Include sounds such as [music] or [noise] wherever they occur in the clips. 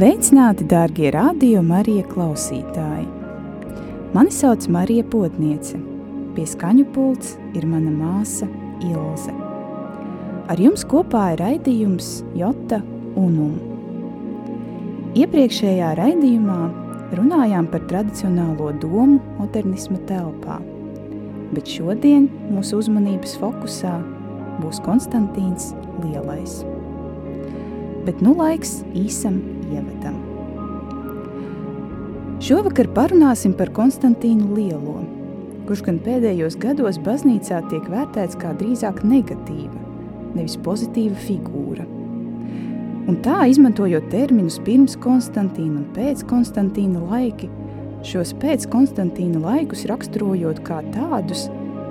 Sveicināti, dārgie radio Marija klausītāji! Mani sauc Marija Potniece. Pie skaņu pults ir mana māsa Ilze. Ar jums kopā ir raidījums Jota Unum. Iepriekšējā raidījumā runājām par tradicionālo domu modernisma telpā, bet šodien mūsu uzmanības fokusā būs Konstantīns Lielais. Bet nu laiks īsam ievadam. Šovakar parunāsim par Konstantīnu Lielo, kurš gan pēdējos gados baznīcā tiek vērtēts kā drīzāk negatīva, nevis pozitīva figūra. Un tā, izmantojot terminus pirms Konstantīna un pēc Konstantīna laiki, šos pēc Konstantīna laikus raksturojot kā tādus,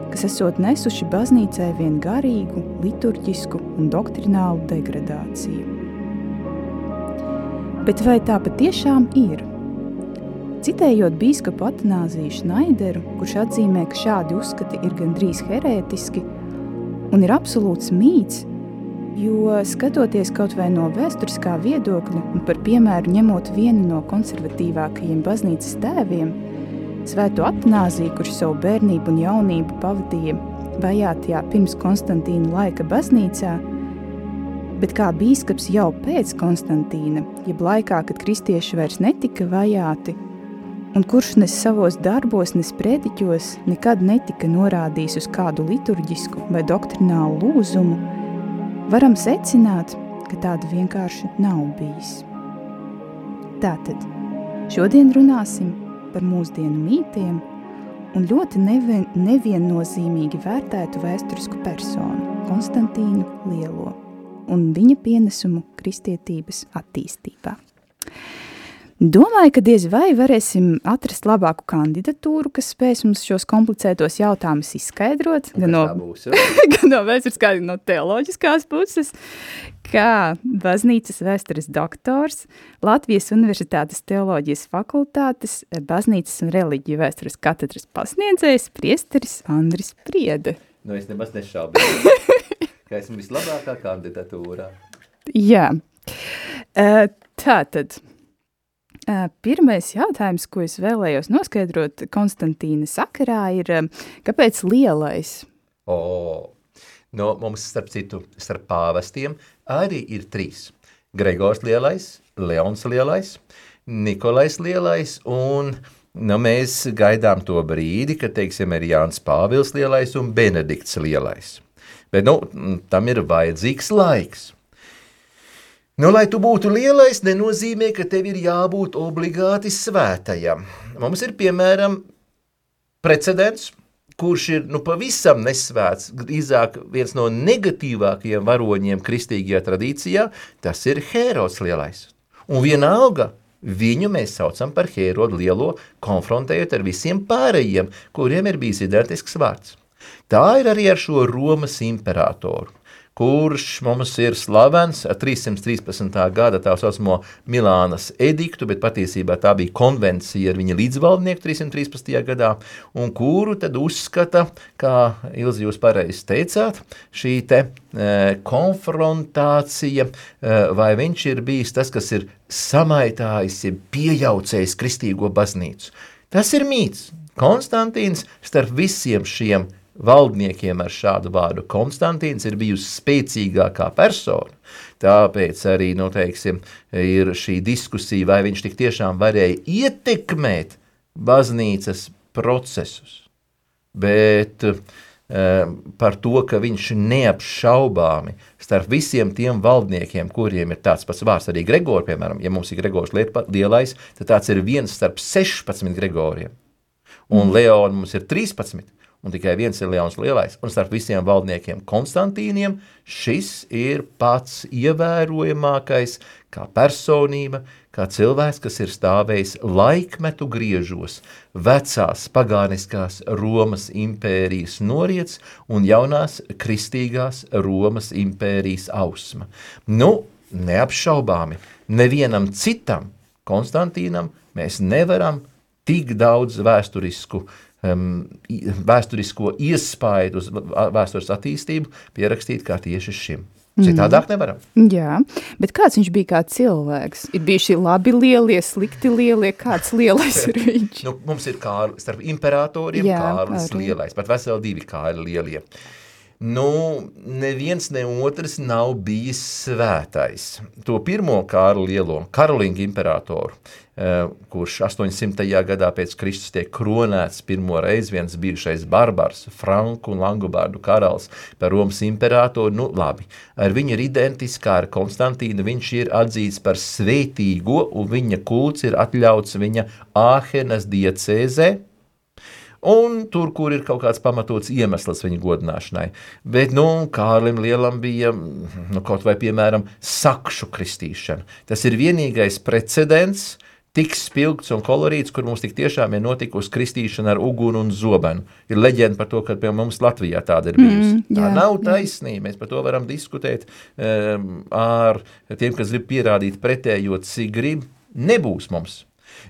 kas esot nesuši baznīcai vien garīgu, liturģisku un doktrinālu degradāciju. Bet vai tā patiešām ir? Citējot bīskapu Atanāziju Šnaideru, kurš atzīmē, ka šādi uzskati ir gandrīz herētiski – un ir absolūts mīts, jo skatoties kaut vai no vēsturiskā viedokļa un par piemēru ņemot vienu no konservatīvākajiem baznīcas tēviem, Svēto Atanāziju, kurš savu bērnību un jaunību pavadīja vajātajā pirms Konstantīna laika baznīcā, bet kā bīskaps jau pēc Konstantīna, jeb laikā, kad kristieši vairs netika vajāti, un kurš nes savos darbos, nes prediķos, nekad netika norādījis uz kādu liturģisku vai doktrinālu lūzumu, varam secināt, ka tāda vienkārši nav bijis. Tātad, šodien runāsim par mūsdienu mītiem un ļoti nevien, neviennozīmīgi vērtētu vēsturisku personu, Konstantīnu Lielo, un viņa pienesumu kristietības attīstībā. Domāju, ka diez vai varēsim atrast labāku kandidatūru, kas spēs mums šos komplicētos jautājumus izskaidrot, [laughs] gan no, būs, gan no vēsturiskā, gan no teoloģiskās puses, kā baznīcas vēstures doktors, Latvijas Universitātes teoloģijas fakultātes, baznīcas un reliģiju vēstures katedras pasniedzējs, priesteris Andris Priede. Nu, es nemaz nešaubu, [laughs] ka esmu vislabākā kandidatūrā. Jā, tā tad Pirmais jautājums, ko es vēlējos noskaidrot Konstantīna sakarā, ir, kāpēc lielais? O, no mums, starp citu, starp pāvestiem arī ir trīs. Gregors lielais, Leons lielais, Nikolais lielais un nu, mēs gaidām to brīdi, kad, teiksim, ir Jānis Pāvils lielais un Benedikts lielais. Bet, nu, tam ir vajadzīgs laiks. Nu, lai tu būtu lielais, nenozīmē, ka tev ir jābūt obligāti svētajam. Mums ir, piemēram, precedents, kurš ir nu, pavisam nesvēts, drīzāk viens no negatīvākajiem varoņiem kristīgajā tradīcijā, tas ir Hērods lielais. Un vienalga, viņu mēs saucam par Hērodu lielo, konfrontējot ar visiem pārējiem, kuriem ir bijis identisks vārds. Tā ir arī ar šo Romas imperatoru kurš mums ir slavens ar 313. gada tā saucamo Milānas ediktu, bet patiesībā tā bija konvencija ar viņa līdzvaldnieku 313. gadā, un kuru tad uzskata, kā Ilzi jūs pareizi teicāt, šī te e, konfrontācija, e, vai viņš ir bijis tas, kas ir samaitājis, ja pieaucējis kristīgo baznīcu. Tas ir mīts. Konstantīns starp visiem šiem valdniekiem ar šādu vārdu. Konstantīns ir bijusi spēcīgākā persona, tāpēc arī, nu, teiksim, ir šī diskusija, vai viņš tik tiešām varēja ietekmēt baznīcas procesus. Bet uh, par to, ka viņš neapšaubāmi starp visiem tiem valdniekiem, kuriem ir tāds pats vārds, arī Gregors, piemēram, ja mums ir Gregors lielais, tad tāds ir viens starp 16 Gregoriem. Un mm. Leona mums ir 13. Un tikai viens ir Leons Lielais, un starp visiem valdniekiem Konstantīniem šis ir pats ievērojamākais kā personība, kā cilvēks, kas ir stāvējis laikmetu griežos, vecās pagāniskās Romas impērijas noriets un jaunās kristīgās Romas impērijas ausma. Nu, neapšaubāmi, nevienam citam Konstantīnam mēs nevaram tik daudz vēsturisku uh, vēsturisko iespaidu uz vēstures attīstību pierakstīt kā tieši šim. Citādāk nevaram. Jā, bet kāds viņš bija kā cilvēks? Ir bijuši labi lielie, slikti lielie, kāds lielais [laughs] ir viņš? nu, mums ir Kārlis, starp imperatoriem Jā, Kārlis arī. lielais, pat veseli divi Kārli lielie. Nu, neviens ne otrs nav bijis svētais. To pirmo Kārlu lielo, Karolinga imperatoru, Eh, kurš 800. gadā pēc Kristus tiek kronēts pirmo reizi viens bijušais barbars, Franku un Langobārdu karalis par Romas imperatoru, nu labi, ar viņu ir identiskā ar Konstantīnu, viņš ir atzīts par svētīgo un viņa kults ir atļauts viņa Āhenas diecēzē, un tur, kur ir kaut kāds pamatots iemesls viņa godināšanai. Bet, nu, Kārlim Lielam bija, nu, kaut vai, piemēram, sakšu kristīšana. Tas ir vienīgais precedents, tik spilgts un kolorīts, kur mums tik tiešām ir notikusi kristīšana ar uguni un zobenu. Ir leģenda par to, ka pie mums Latvijā tāda ir bijusi. Mm, jā, tā nav taisnība, mēs par to varam diskutēt um, ar tiem, kas grib pierādīt pretējo, cik grib, nebūs mums.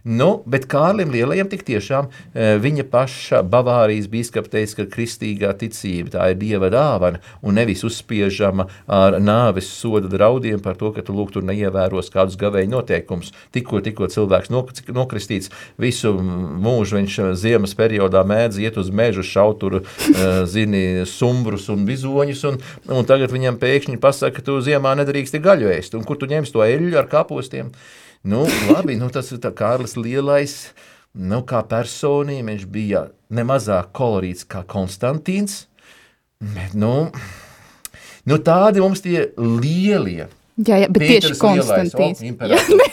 Nu, bet Kārlim Lielajam tik tiešām e, viņa paša Bavārijas bīskapa teica, ka kristīgā ticība tā ir dieva dāvana un nevis uzspiežama ar nāves soda draudiem par to, ka tu lūk tur neievēros kādus gavēju noteikumus. Tikko, tikko cilvēks nokristīts, visu mūžu viņš ziemas periodā mēdz iet uz mežu, šaut tur, e, zini, sumbrus un bizoņus, un, un tagad viņam pēkšņi pasaka, ka tu ziemā nedrīksti gaļu ēst, un kur tu ņemsi to eļļu ar kapostiem? Nu, labi, nu, tas ir Kārlis Lielais. Nu, kā personība viņš bija nemazāk kolorīts kā Konstantīns. Bet, nu, nu, tādi mums tie lielie. Jā, jā bet Pēters tieši Konstantīns.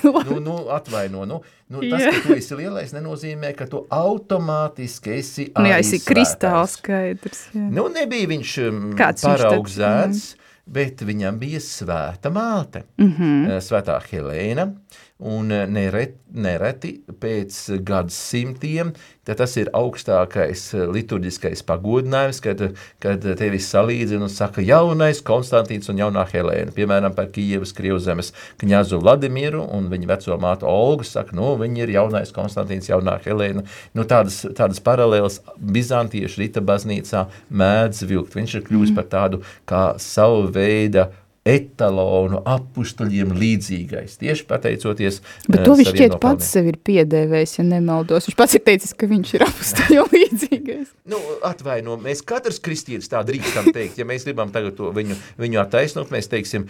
Oh, [laughs] nu, nu, atvaino, nu, nu, tas, jā. ka tu esi lielais, nenozīmē, ka tu automātiski esi nu, jā, esi kristāls skaidrs. Jā. Nu, nebija viņš um, paraugzēts, bet viņam bija svēta māte, mm -hmm. svētā Helēna, un eh, nereti, nereti pēc gadsimtiem tas ir augstākais eh, liturģiskais pagodinājums, kad, kad tevi salīdzina un saka jaunais Konstantīns un jaunā Helēna, piemēram par Kijevas Krievzemes kņazu Vladimiru un viņa veco mātu Olgu saka, nu, viņi ir jaunais Konstantīns, jaunā Helēna. Nu, tādas, tādas paralēlas Bizantiešu rita baznīcā mēdz vilkt. Viņš ir kļuvis mm. par tādu kā savu veidu etalonu apstuļiem līdzīgais. Tieši pateicoties. Bet to viņš šķiet pats sev ir piedēvējis, ja nemaldos. Viņš pats ir teicis, ka viņš ir apstuļiem [laughs] līdzīgais. Nu, atvaino, mēs katrs kristietis tā drīkstam teikt. Ja mēs gribam tagad to viņu, viņu attaisnot, mēs teiksim,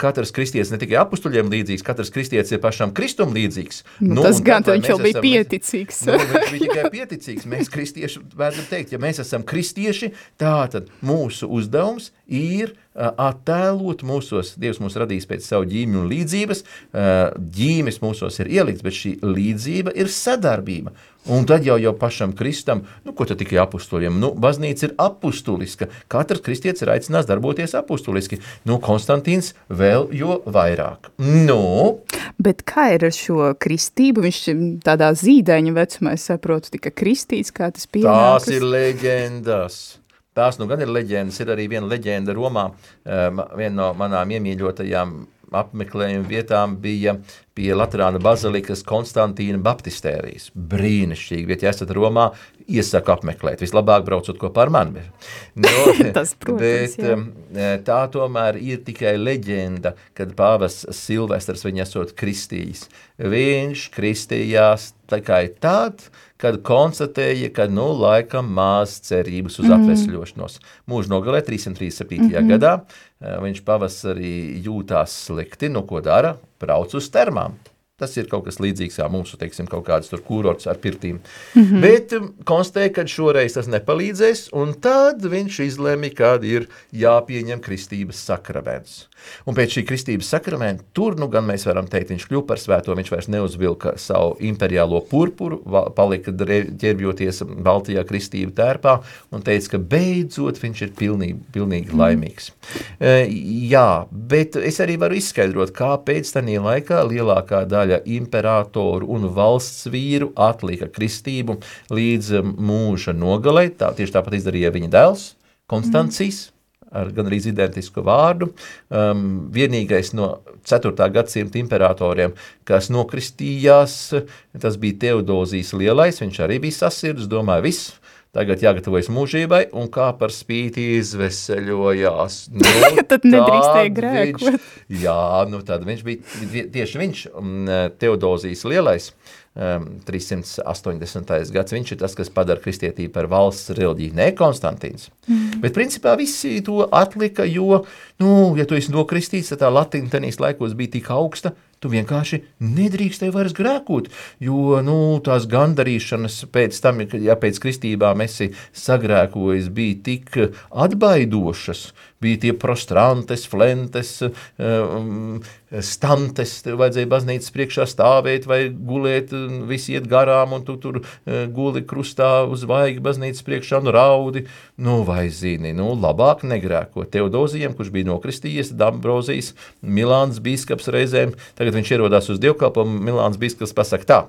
katrs kristietis ne tikai apstuļiem līdzīgs, katrs kristietis ir pašam kristum līdzīgs. Nu, nu, tas gan, tad viņš jau bija esam, pieticīgs. Nu, viņš bija tikai pieticīgs. Mēs kristieši, vērtam teikt, ja mēs esam kristieši, tā tad mūsu uzdevums ir attēlot mūsos, Dievs mūs radīs pēc savu ģīmi un līdzības, ģīmes mūsos ir ielikts, bet šī līdzība ir sadarbība. Un tad jau, jau pašam Kristam, nu, ko tad tikai apustuļiem, nu, baznīca ir apustuliska, katrs kristietis ir aicināts darboties apustuliski, nu, Konstantīns vēl jo vairāk. Nu? Bet kā ir ar šo kristību? Viņš tādā zīdaiņa vecumā, es saprotu, tika kristīts, kā tas pienākas? Tās ir leģendas. Tās nu gan ir leģendas, ir arī viena leģenda Romā, um, viena no manām iemīļotajām apmeklējuma vietām bija pie Latvijas bazilikas Konstantīna Baptistērijas. Brīnišķīgi, bet, ja esat Romā, iesaku apmeklēt. Vislabāk braucot kopā ar mani. [laughs] No, Tas, protams, bet, jā. Um, tā tomēr ir tikai leģenda, kad pāvests Silvestrs viņu esot kristījis. Viņš kristījās tikai tad, kad konstatēja, ka, nu, laikam maz cerības uz mm. atvesļošanos. Mūža nogalē 337. Mm -hmm. gadā viņš pavasarī jūtās slikti, nu, ko dara? Brauc uz termām. Tas ir kaut kas līdzīgs kā mūsu, teiksim, kaut kāds tur kurorts ar pirtīm. Mm -hmm. Bet um, konstatēja, ka šoreiz tas nepalīdzēs, un tad viņš izlēma, kad ir jāpieņem kristības sakraments. Un pēc šī kristības sakramenta tur, nu gan mēs varam teikt, viņš kļuva par svēto, viņš vairs neuzvilka savu imperiālo purpuru, palika ģērbjoties Baltijā kristību tērpā un teica, ka beidzot viņš ir pilnīgi, pilnīgi mm. laimīgs. Uh, jā, bet es arī varu izskaidrot, kāpēc tajā laikā lielākā daļa daļa imperatoru un valsts vīru atlika kristību līdz um, mūža nogalei. Tā, tieši tāpat izdarīja viņa dēls, Konstancijs. Mm ar gan arī identisku vārdu. Um, vienīgais no 4. gadsimta imperatoriem, kas nokristījās, tas bija Teodozijas lielais, viņš arī bija sasirds, domāju, viss, tagad jāgatavojas mūžībai, un kā par spīti izveseļojās. [laughs] Nu, tad nedrīkstēja grēkot. Jā, nu tad viņš bija, tieši viņš, Teodozijas lielais, 380. gads, viņš ir tas, kas padara kristietību par valsts reliģiju, ne Konstantīns. Mm. Bet principā visi to atlika, jo, nu, ja tu esi nokristīts, tad tā latīna tenīs laikos bija tik augsta, Tu vienkārši nedrīkstēji vairs grēkot, jo nu, tās gandarīšanas pēc tam, ja pēc kristībām esi sagrēkojis, bija tik atbaidošas, bija tie prostrantes, flentes, um, stantes, tev vajadzēja baznīcas priekšā stāvēt vai gulēt, visi iet garām, un tu tur uh, guli krustā uz vaigi baznīcas priekšā un raudi, nu vai zini, nu labāk negrēko. Teodozijam, kurš bija nokristījies, Dambrozijas, Milāns bīskaps reizēm, tagad viņš ierodās uz dievkalpojumu, Milāns bīskaps pasaka tā,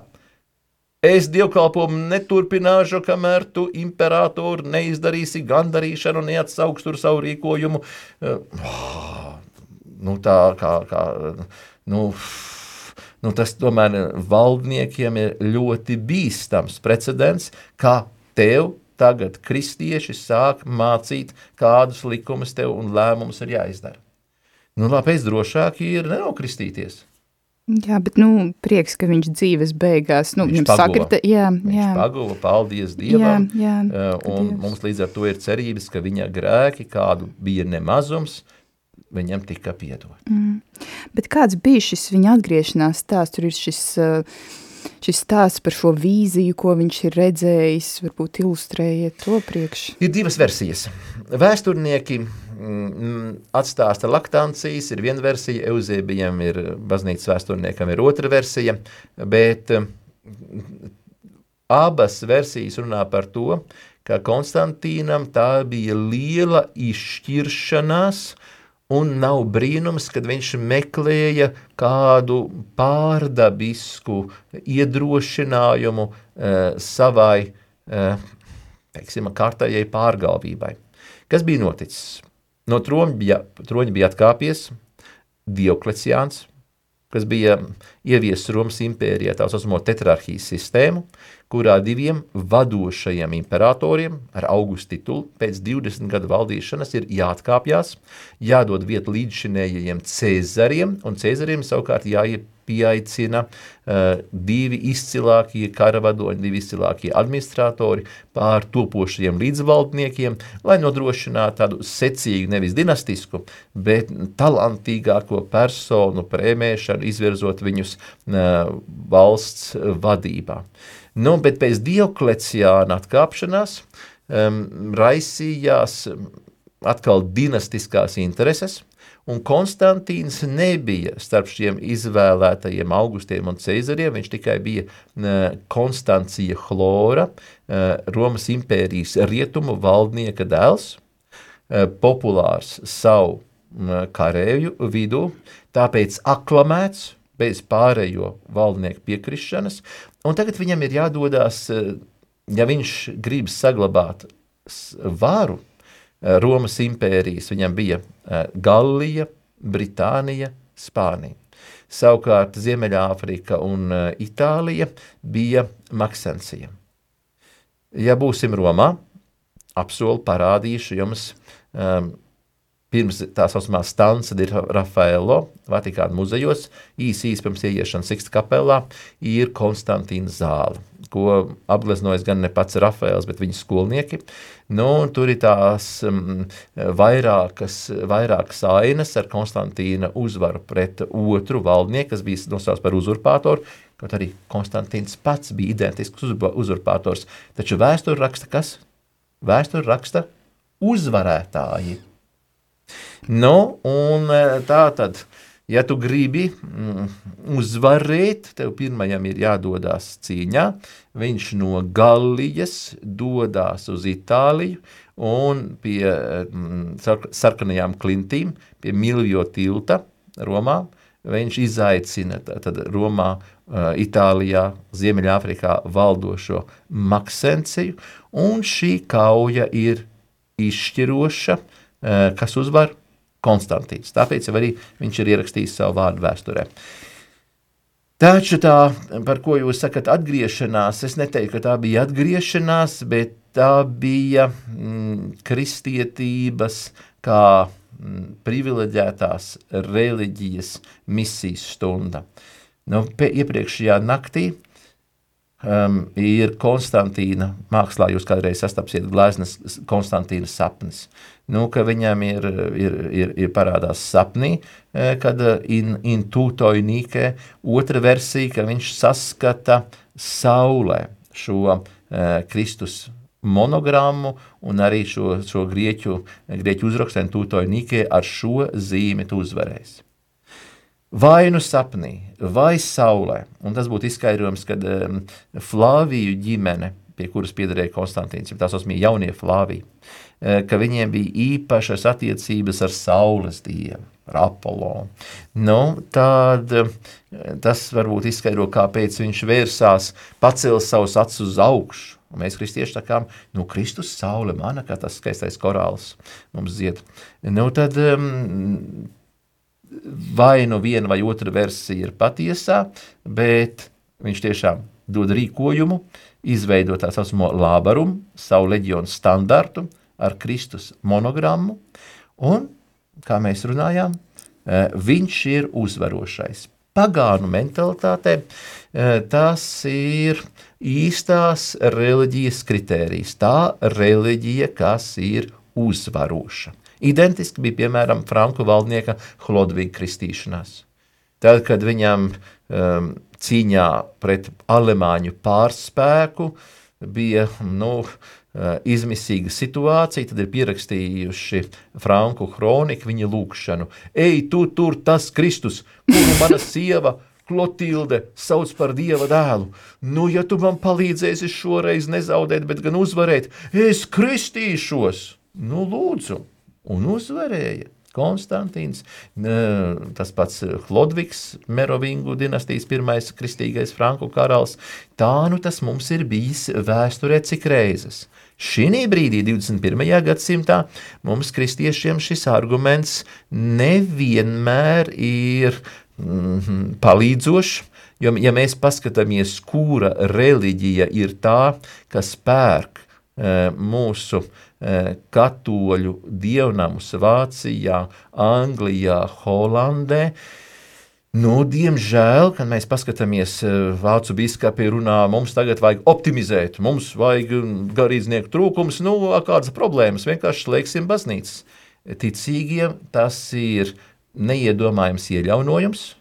Es dievkalpojumu neturpināšu, kamēr tu imperatoru neizdarīsi gandarīšanu, neatsauks tur savu rīkojumu. Oh, nu tā kā, kā nu, nu tas tomēr valdniekiem ir ļoti bīstams precedents, kā tev tagad kristieši sāk mācīt, kādus likumus tev un lēmumus ir jāizdara. Nu, Tāpēc drošāk ir nenokristīties. Jā, bet nu, prieks, ka viņš dzīves beigās nu, viņš sakrita. Jā, viņš jā. paguva, paldies Dievam. Jā, jā, uh, un Dievs. mums līdz ar to ir cerības, ka viņa grēki, kādu bija nemazums, viņam tika piedot. Mm. Bet kāds bija šis viņa atgriešanās stāsts? Tur ir šis, šis stāsts par šo vīziju, ko viņš ir redzējis, varbūt ilustrējiet to priekš. Ir divas versijas. Vēsturnieki Mm, atstāsta laktancijas, ir viena versija, Eusebijam ir baznīcas vēsturniekam ir otra versija, bet mm, abas versijas runā par to, ka Konstantīnam tā bija liela izšķiršanās, un nav brīnums, kad viņš meklēja kādu pārdabisku iedrošinājumu uh, savai, uh, teiksim, kārtējai pārgalvībai. Kas bija noticis? No troņa bija, troņa bija atkāpies Diokleciāns, kas bija ieviesis Romas impērijā tā saucamo tetrarhijas sistēmu, kurā diviem vadošajiem imperatoriem ar augustu titulu pēc 20 gadu valdīšanas ir jāatkāpjas, jādod vieta līdzšinējiem Cēzariem, un Cēzariem savukārt jāiep pieaicina uh, divi izcilākie karavadoņi, divi izcilākie administratori pār topošajiem līdzvaldniekiem, lai nodrošinātu tādu secīgu, nevis dinastisku, bet talantīgāko personu prēmēšanu, izvirzot viņus uh, valsts vadībā. Nu, bet pēc Diokleciāna atkāpšanās um, raisījās atkal dinastiskās intereses, un Konstantīns nebija starp šiem izvēlētajiem augustiem un ceizariem, viņš tikai bija Konstancija Chlora, uh, Romas impērijas rietumu valdnieka dēls, uh, populārs savu karēju vidū, tāpēc aklamēts bez pārējo valdnieku piekrišanas, un tagad viņam ir jādodās, uh, ja viņš grib saglabāt varu, Romas impērijas. Viņam bija Gallija, Britānija, Spānija. Savukārt Ziemeļāfrika un eh, Itālija bija Maksencija. Ja būsim Romā, apsolu parādīšu jums um, pirms tā saucamā stanca ir Rafaelo, Vatikāna muzejos, īsi īsi pirms ieiešanas Siksta kapelā, ir Konstantīna zāle, ko apgleznojas gan ne pats Rafaels, bet viņa skolnieki. Nu, tur ir tās um, vairākas, vairākas ainas ar Konstantīna uzvaru pret otru valdnieku, kas bija nosaucts par uzurpātoru, kaut arī Konstantīns pats bija identisks uzurpātors. Taču vēsture raksta kas? Vēsture raksta uzvarētāji. Nu, un e, tā tad, ja tu gribi mm, uzvarēt, tev pirmajam ir jādodas cīņā. Viņš no Gallijas dodas uz Itāliju un pie mm, sarkanajām klintīm, pie Miljo tilta Romā. Viņš izaicina tad Romā, e, Itālijā, Ziemeļāfrikā valdošo Maksenciju, un šī kauja ir izšķiroša, eh, kas uzvar Konstantīns. Tāpēc arī viņš ir ierakstījis savu vārdu vēsturē. Taču tā, par ko jūs sakat, atgriešanās, es neteiktu, ka tā bija atgriešanās, bet tā bija mm, kristietības kā mm, privileģētās reliģijas misijas stunda. Nu, iepriekšējā naktī um, ir Konstantīna mākslā. Jūs kādreiz sastapsiet gleznas Konstantīna sapnis. Nu, ka viņam ir, ir, ir, ir parādās sapnī, e, kad e, in, in tūtoinīkē otra versija, ka viņš saskata saulē šo uh, Kristus monogrammu un arī šo, šo grieķu, grieķu uzrakstēnu tūtoinīkē ar šo zīmi tu uzvarēsi vai nu sapnī, vai saulē. Un tas būtu izskaidrojums, kad um, Flāviju ģimene, pie kuras piederēja Konstantīns, tā saucamie jaunie Flāviji, uh, ka viņiem bija īpašas attiecības ar saules dievu, ar Apollo. Nu, tad uh, tas varbūt izskaidro, kāpēc viņš vērsās, pacēla savus acis uz augšu. Un mēs, kristieši, sakām, nu, Kristus saule mana, kā tas skaistais korāls mums zied. Nu, tad um, vai nu viena vai otra versija ir patiesā, bet viņš tiešām dod rīkojumu, izveidot tā saucamo lābarumu, savu leģionu standartu ar Kristus monogrammu, un, kā mēs runājām, e, viņš ir uzvarošais. Pagānu mentalitātē e, tas ir īstās reliģijas kritērijs, tā reliģija, kas ir uzvaroša. Identiski bija piemēram Franku valdnieka Hlodviga kristīšanās. Tad, kad viņam um, cīņā pret alemāņu pārspēku bija nu, uh, izmisīga situācija, tad ir pierakstījuši Franku kroniku viņa lūgšanu. Ej, tu tur tas Kristus, kuru mana [laughs] sieva Klotilde sauc par dieva dēlu. Nu, ja tu man palīdzēsi šoreiz nezaudēt, bet gan uzvarēt, es kristīšos. Nu, lūdzu, un uzvarēja. Konstantīns, tas pats Ludvigs, Merovingu dinastijas pirmais kristīgais franku karalis. Tā nu tas mums ir bijis vēsturē cik reizes. Šī brīdī, 21. gadsimtā, mums kristiešiem šis arguments nevienmēr ir mm, palīdzošs. Jo, ja mēs paskatāmies, kura reliģija ir tā, kas pērk e, mūsu Eh, katoļu dievnamus Vācijā, Anglijā, Holandē. Nu, diemžēl, kad mēs paskatāmies, eh, vācu biskupi runā, mums tagad vajag optimizēt, mums vajag garīdznieku trūkums, nu, kādas problēmas, vienkārši slēgsim baznīcas. Ticīgiem tas ir neiedomājams iejaunojums,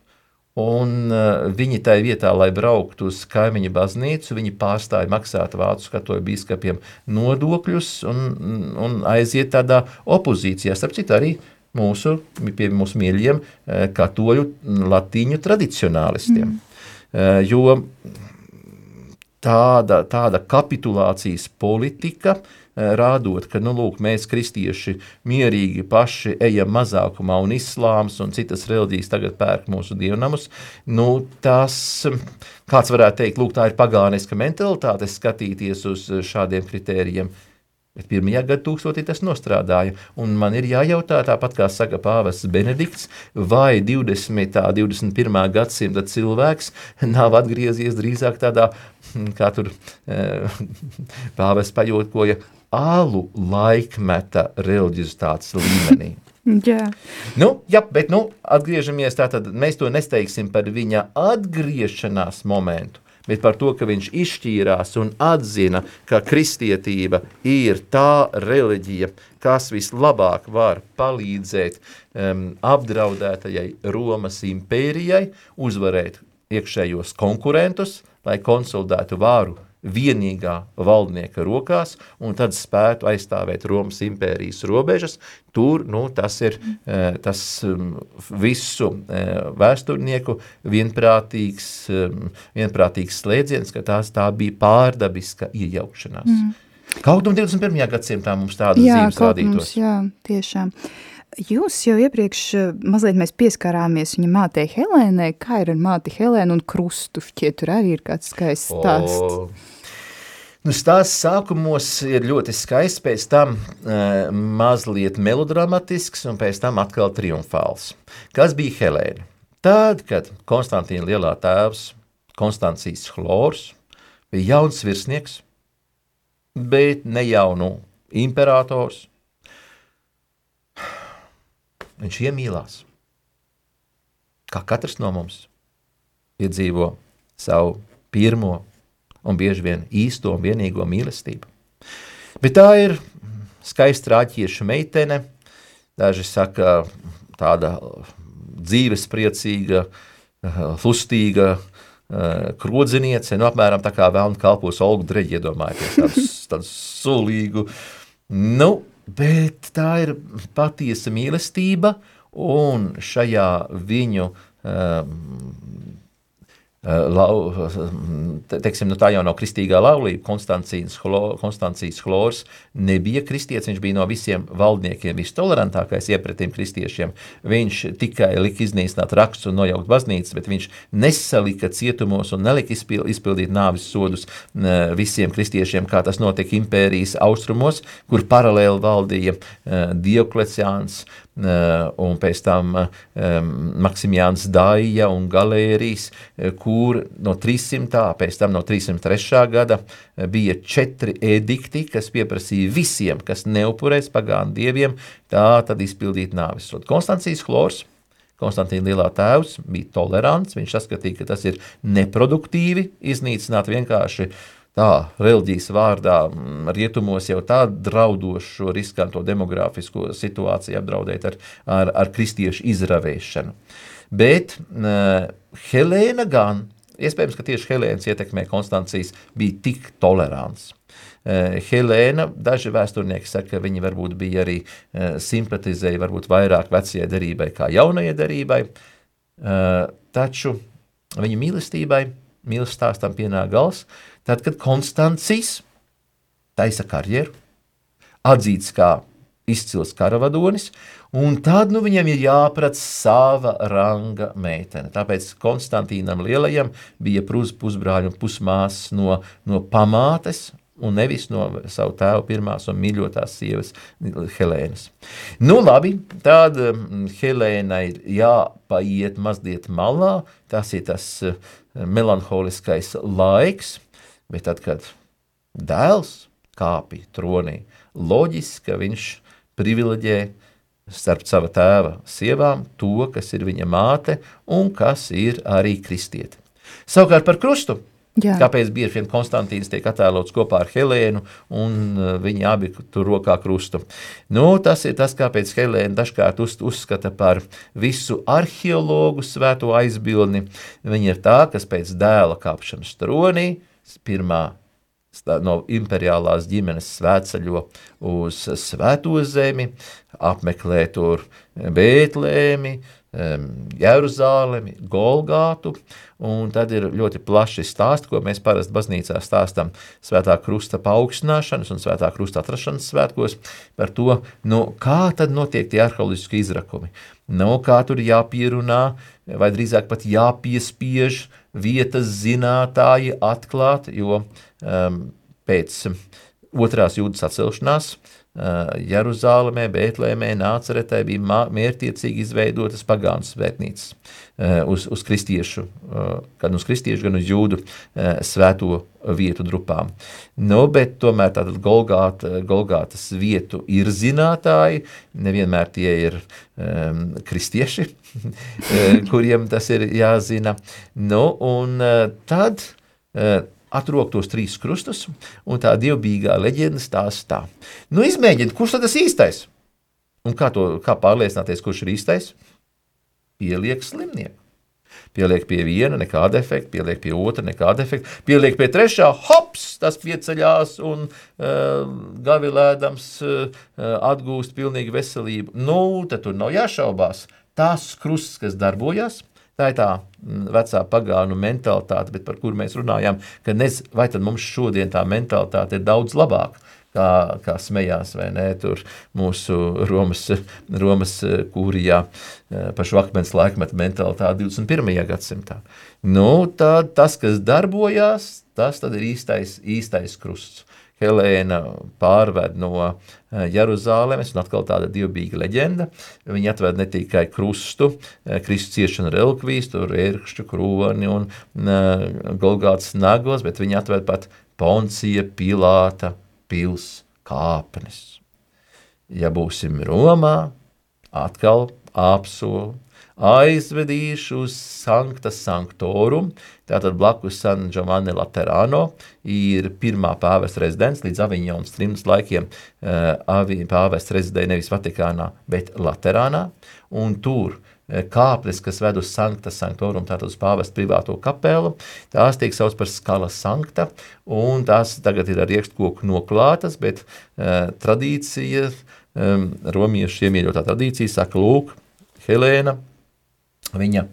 Un uh, viņi tajā vietā, lai brauktu uz kaimiņu baznīcu, viņi pārstāja maksāt vācu katoļu biskupiem nodokļus un, un aiziet tādā opozīcijā. Starp citu, arī mūsu, pie mūsu mīļiem uh, katoļu latīņu tradicionālistiem. Mm. Uh, jo tāda, tāda kapitulācijas politika Eh, rādot, ka nu, lūk, mēs, kristieši, mierīgi paši ejam mazākumā, un islāms un citas reliģijas tagad pērk mūsu dievnamus. Nu, tas, kāds varētu teikt, lūk, tā ir pagāniska mentalitāte, skatīties uz šādiem kritērijiem. Bet pirmajā gadsimtā tas nostrādāja. Un man ir jājautā, tāpat kā saka Pāvests Benedikts, vai 20. un 21. gadsimta cilvēks nav atgriezies drīzāk tādā, kā tur eh, [laughs] Pāvests pajūtkoja, alu laikmeta reliģizitātes līmenī. [laughs] Jā. Nu, jā, bet nu, atgriežamies tātad, mēs to nesteigsim par viņa atgriešanās momentu, bet par to, ka viņš izšķīrās un atzina, ka kristietība ir tā reliģija, kas vislabāk var palīdzēt um, apdraudētajai Romas impērijai, uzvarēt iekšējos konkurentus, lai konsolidētu vāru vienīgā valdnieka rokās un tad spētu aizstāvēt Romas impērijas robežas. Tur nu, tas ir eh, tas um, visu eh, vēsturnieku vienprātīgs, um, vienprātīgs slēdziens, ka tās tā bija pārdabiska iejaukšanās. Mm. Kaut un 21. gadsimtā mums tādas jā, zīmes rādītos. Mums, jā, tiešām. Jūs jau iepriekš eh, mazliet mēs pieskārāmies viņa mātei Helēnai. Kā ir ar māti Helēnu un krustu? Šķiet, tur arī ir kāds skaists stāsts. O, Nu, stāsts sākumos ir ļoti skaists, pēc tam uh, mazliet melodramātisks un pēc tam atkal triumfāls. Kas bija Helēna? Tad, kad Konstantīna lielā tēvs Konstancijas Chlors bija jauns virsnieks, bet ne jau nu imperators, viņš iemīlās. Kā katrs no mums piedzīvo savu pirmo un bieži vien īsto un vienīgo mīlestību. Bet tā ir skaista rāķieša meitene, daži saka tāda dzīvespriecīga, lustīga, krodziniece, nu apmēram tā kā vēlna kalpos Olgu Dreģi, iedomājieties, tādu, tādu sulīgu. Nu, bet tā ir patiesa mīlestība, un šajā viņu um, lau, teiksim, nu tā jau nav kristīgā laulība, Konstancijas, Hlo, Konstancijas Hlors nebija kristietis, viņš bija no visiem valdniekiem vistolerantākais iepretim kristiešiem. Viņš tikai lika iznīcināt rakstus un nojaukt baznīcas, bet viņš nesalika cietumos un nelika izpildīt nāvis sodus visiem kristiešiem, kā tas notika impērijas austrumos, kur paralēli valdīja Diokleciāns, un pēc tam Maksimjāns Daija un Galērijas, kur no 300. pēc tam no 303. gada bija četri edikti, kas pieprasīja visiem, kas neupurēs pagānu dieviem, tā tad izpildīt nāvis. Konstancijas Hlors, Konstantīna lielā tēvs bija tolerants, viņš saskatīja, ka tas ir neproduktīvi iznīcināt vienkārši uh, tā reliģijas vārdā mm, rietumos jau tā draudošo riskanto demogrāfisko situāciju apdraudēt ar, ar, ar kristiešu izravēšanu. Bet uh, Helēna gan, iespējams, ka tieši Helēnas ietekmē Konstancijas bija tik tolerants. Uh, Helēna, daži vēsturnieki saka, ka viņa varbūt bija arī uh, simpatizēja varbūt vairāk vecajai derībai kā jaunajai derībai, uh, taču viņa mīlestībai, mīlestības stāstam pienāk gals, Tad, kad Konstancis taisa karjeru, atzīts kā izcils karavadonis, un tad nu, viņam ir jāprat sava ranga meitene. Tāpēc Konstantīnam Lielajam bija pus, pusbrāļi un pusmāsas no, no pamātes, un nevis no savu tēvu pirmās un mīļotās sievas Helēnas. Nu labi, tad um, Helēnai jāpaiet mazliet malā, tas ir tas uh, melanholiskais laiks, Bet tad, kad dēls kāpj tronī, loģiski, ka viņš privileģē starp sava tēva sievām to, kas ir viņa māte un kas ir arī kristieti. Savukārt par krustu. Jā. Kāpēc bieži vien Konstantīns tiek attēlots kopā ar Helēnu, un uh, viņi abi tur rokā krustu? Nu, tas ir tas, kāpēc Helēna dažkārt uz, uzskata par visu arheologu svēto aizbildni. Viņa ir tā, kas pēc dēla kāpšanas tronī pirmā no imperiālās ģimenes svētceļo uz svēto zemi, apmeklē tur Bētlēmi, Jeruzālemi, Golgātu, un tad ir ļoti plaši stāsti, ko mēs parasti baznīcā stāstam svētā krusta paaugstināšanas un svētā krusta atrašanas svētkos par to, nu, kā tad notiek tie arheoloģiski izrakumi. Nu, kā tur jāpierunā, vai drīzāk pat jāpiespiež vietas zinātāji atklāt, jo um, pēc otrās jūdas atcelšanās, Jeruzālēmē, Bēltlēmē, Nāceretē bija mērķiecīgi izveidotas pagānu svētnīcas uz, uz kristiešu, gan uz kristiešu, gan uz jūdu svēto vietu grupām. Nu, bet tomēr tātad Golgāta, Golgātas vietu ir zinātāji, nevienmēr tie ir um, kristieši, [laughs] kuriem tas ir jāzina. Nu, un tad uh, atrok tos trīs krustus, un tā dievbijīgā leģenda stāsta tā. Nu, izmēģiniet, kurš tad tas īstais? Un kā, to, kā pārliecināties, kurš ir īstais? Pieliek slimnieku. Pieliek pie viena, nekāda efekta, pieliek pie otra, nekāda efekta, pieliek pie trešā, hops, tas pieceļās un uh, gavilēdams uh, atgūst pilnīgu veselību. Nu, tad tur nav jāšaubās. Tās krusts, kas darbojas, Tā ir tā vecā pagānu mentalitāte, bet par kuru mēs runājām, ka nez, vai tad mums šodien tā mentalitāte ir daudz labāka, kā, kā smējās, vai ne, tur mūsu Romas, Romas kūrijā eh, par šo akmens laikmetu mentalitāti 21. gadsimtā. Nu, tā, tas, kas darbojās, tas tad ir īstais, īstais krusts. Helēna pārved no eh, Jeruzālēmes, un atkal tāda dievbijīga leģenda. Viņa atved ne tikai krustu, eh, Kristus ciešanu relikvijas, tur ērkšķu kroni un uh, Golgātas nagos, bet viņa atved pat Poncija Pilāta pils kāpnes. Ja būsim Romā, atkal apsolu aizvedīšu uz Sankta Sanktorum, tātad blakus San Giovanni Laterano, ir pirmā pāvesta rezidents līdz Aviņonas trimdas laikiem. Uh, pāvesta rezidēja nevis Vatikānā, bet Laterānā, un tur uh, kāpnes, kas ved uz Sankta Sanktorum, tātad uz pāvesta privāto kapelu, tās tiek sauc par skala sankta, un tās tagad ir ar iekškoku noklātas, bet uh, tradīcija, um, romiešu iemīļotā tradīcija saka, lūk, Helēna, Viņa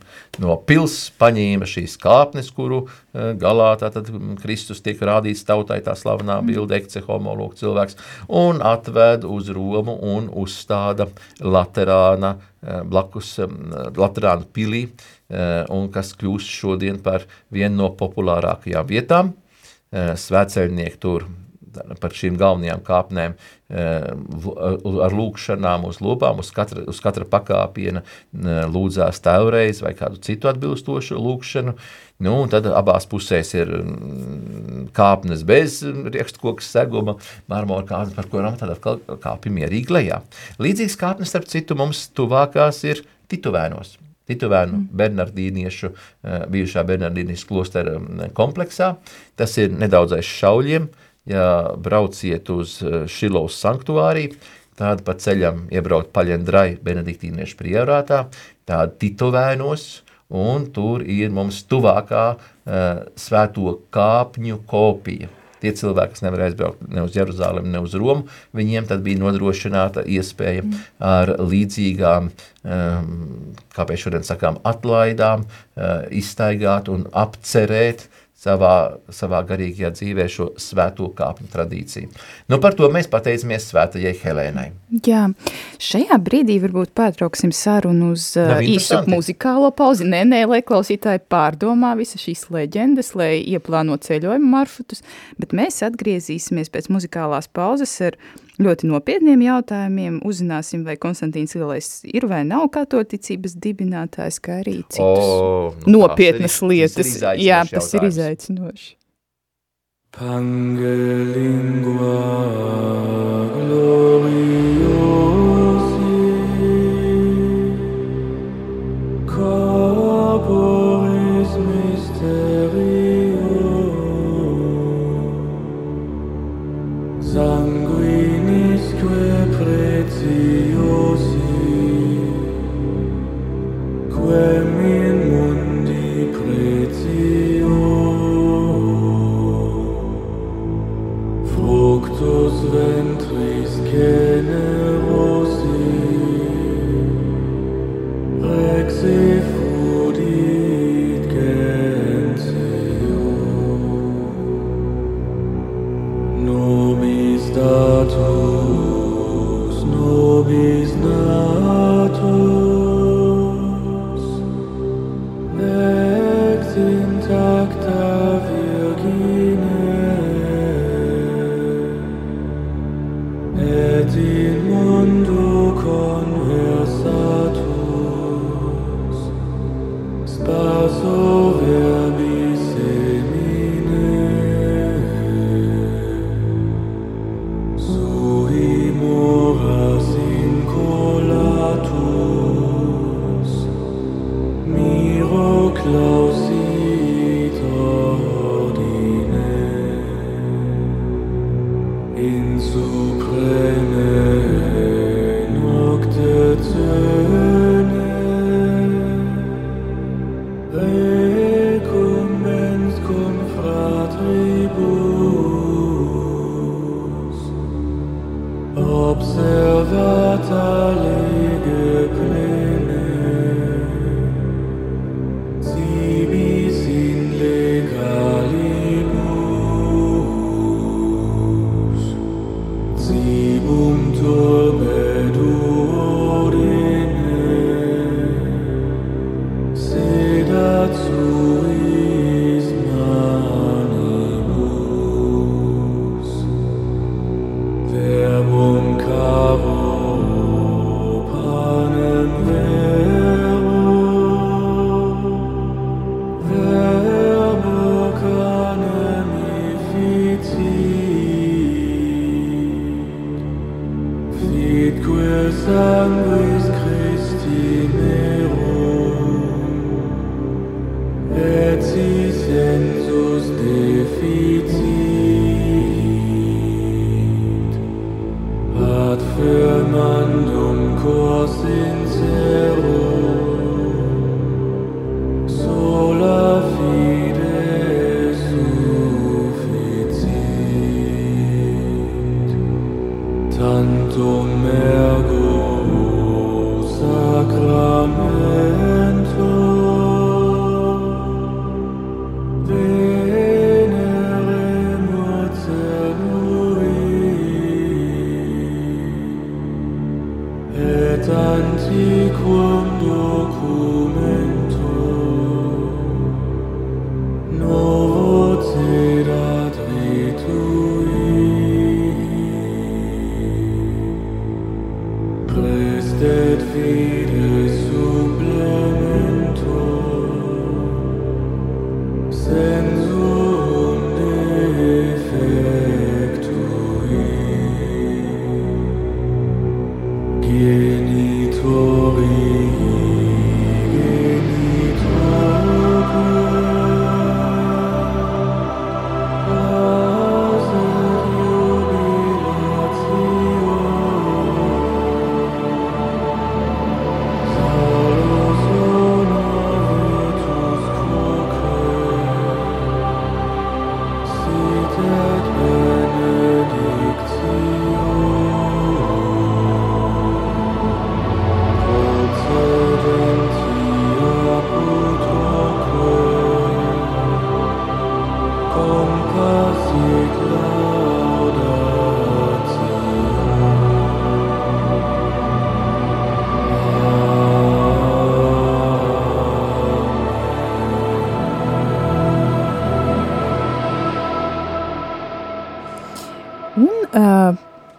no pilsētas paņēma šīs kāpnes, kuru uh, galā tātad Kristus tiek rādīts tautai, tā slavenā mm. bilde, ekce homolog cilvēks, un atved uz Romu un uzstāda Laterāna uh, blakus um, Laterāna pilī, un kas kļūst šodien par vienu no populārākajām vietām. Svētceļnieki tur par šīm galvenajām kāpnēm eh, ar lūkšanām uz lūpām, uz katra, uz katra pakāpiena eh, lūdzās tēvreiz vai kādu citu atbilstošu lūkšanu. Nu, tad abās pusēs ir mm, kāpnes bez rieksturkokas seguma, marmora kāpnes, par kurām tad kāpj mierīgi lejā. Līdzīgas kāpnes, starp citu, mums tuvākās ir Tituvēnos. Tituvēnu mm. Bernardīniešu, eh, bijušā Bernardīniešu klostera mm, kompleksā. Tas ir nedaudz aiz šauļiem, uh, ja brauciet uz eh, Šilovas sanktuāriju, tad pa ceļam iebraukt paļendrai benediktīniešu priorātā, tāda titovēnos, un tur ir mums tuvākā uh, svēto kāpņu kopija. Tie cilvēki, kas nevar aizbraukt ne uz Jeruzalem, ne uz Romu, viņiem tad bija nodrošināta iespēja mm. ar līdzīgām, um, kāpēc šodien sakām, atlaidām, uh, izstaigāt un apcerēt savā, savā garīgajā dzīvē šo svēto kāpņu tradīciju. Nu, par to mēs pateicamies svētajai Helēnai. Jā, šajā brīdī varbūt pārtrauksim sarunu uz uh, īsu muzikālo pauzi. Nē, nē, lai klausītāji pārdomā visas šīs leģendas, lai ieplāno ceļojumu maršrutus, bet mēs atgriezīsimies pēc muzikālās pauzes ar ļoti nopietniem jautājumiem. Uzzināsim, vai Konstantīns Lielais ir vai nav katoticības dibinātājs, kā arī citas o, nu, nopietnas ir, lietas. Tas Jā, tas ir izaicinoši. Pangelingua gloriosi Deus ventris generosi Rex effudit gentio Nobis datum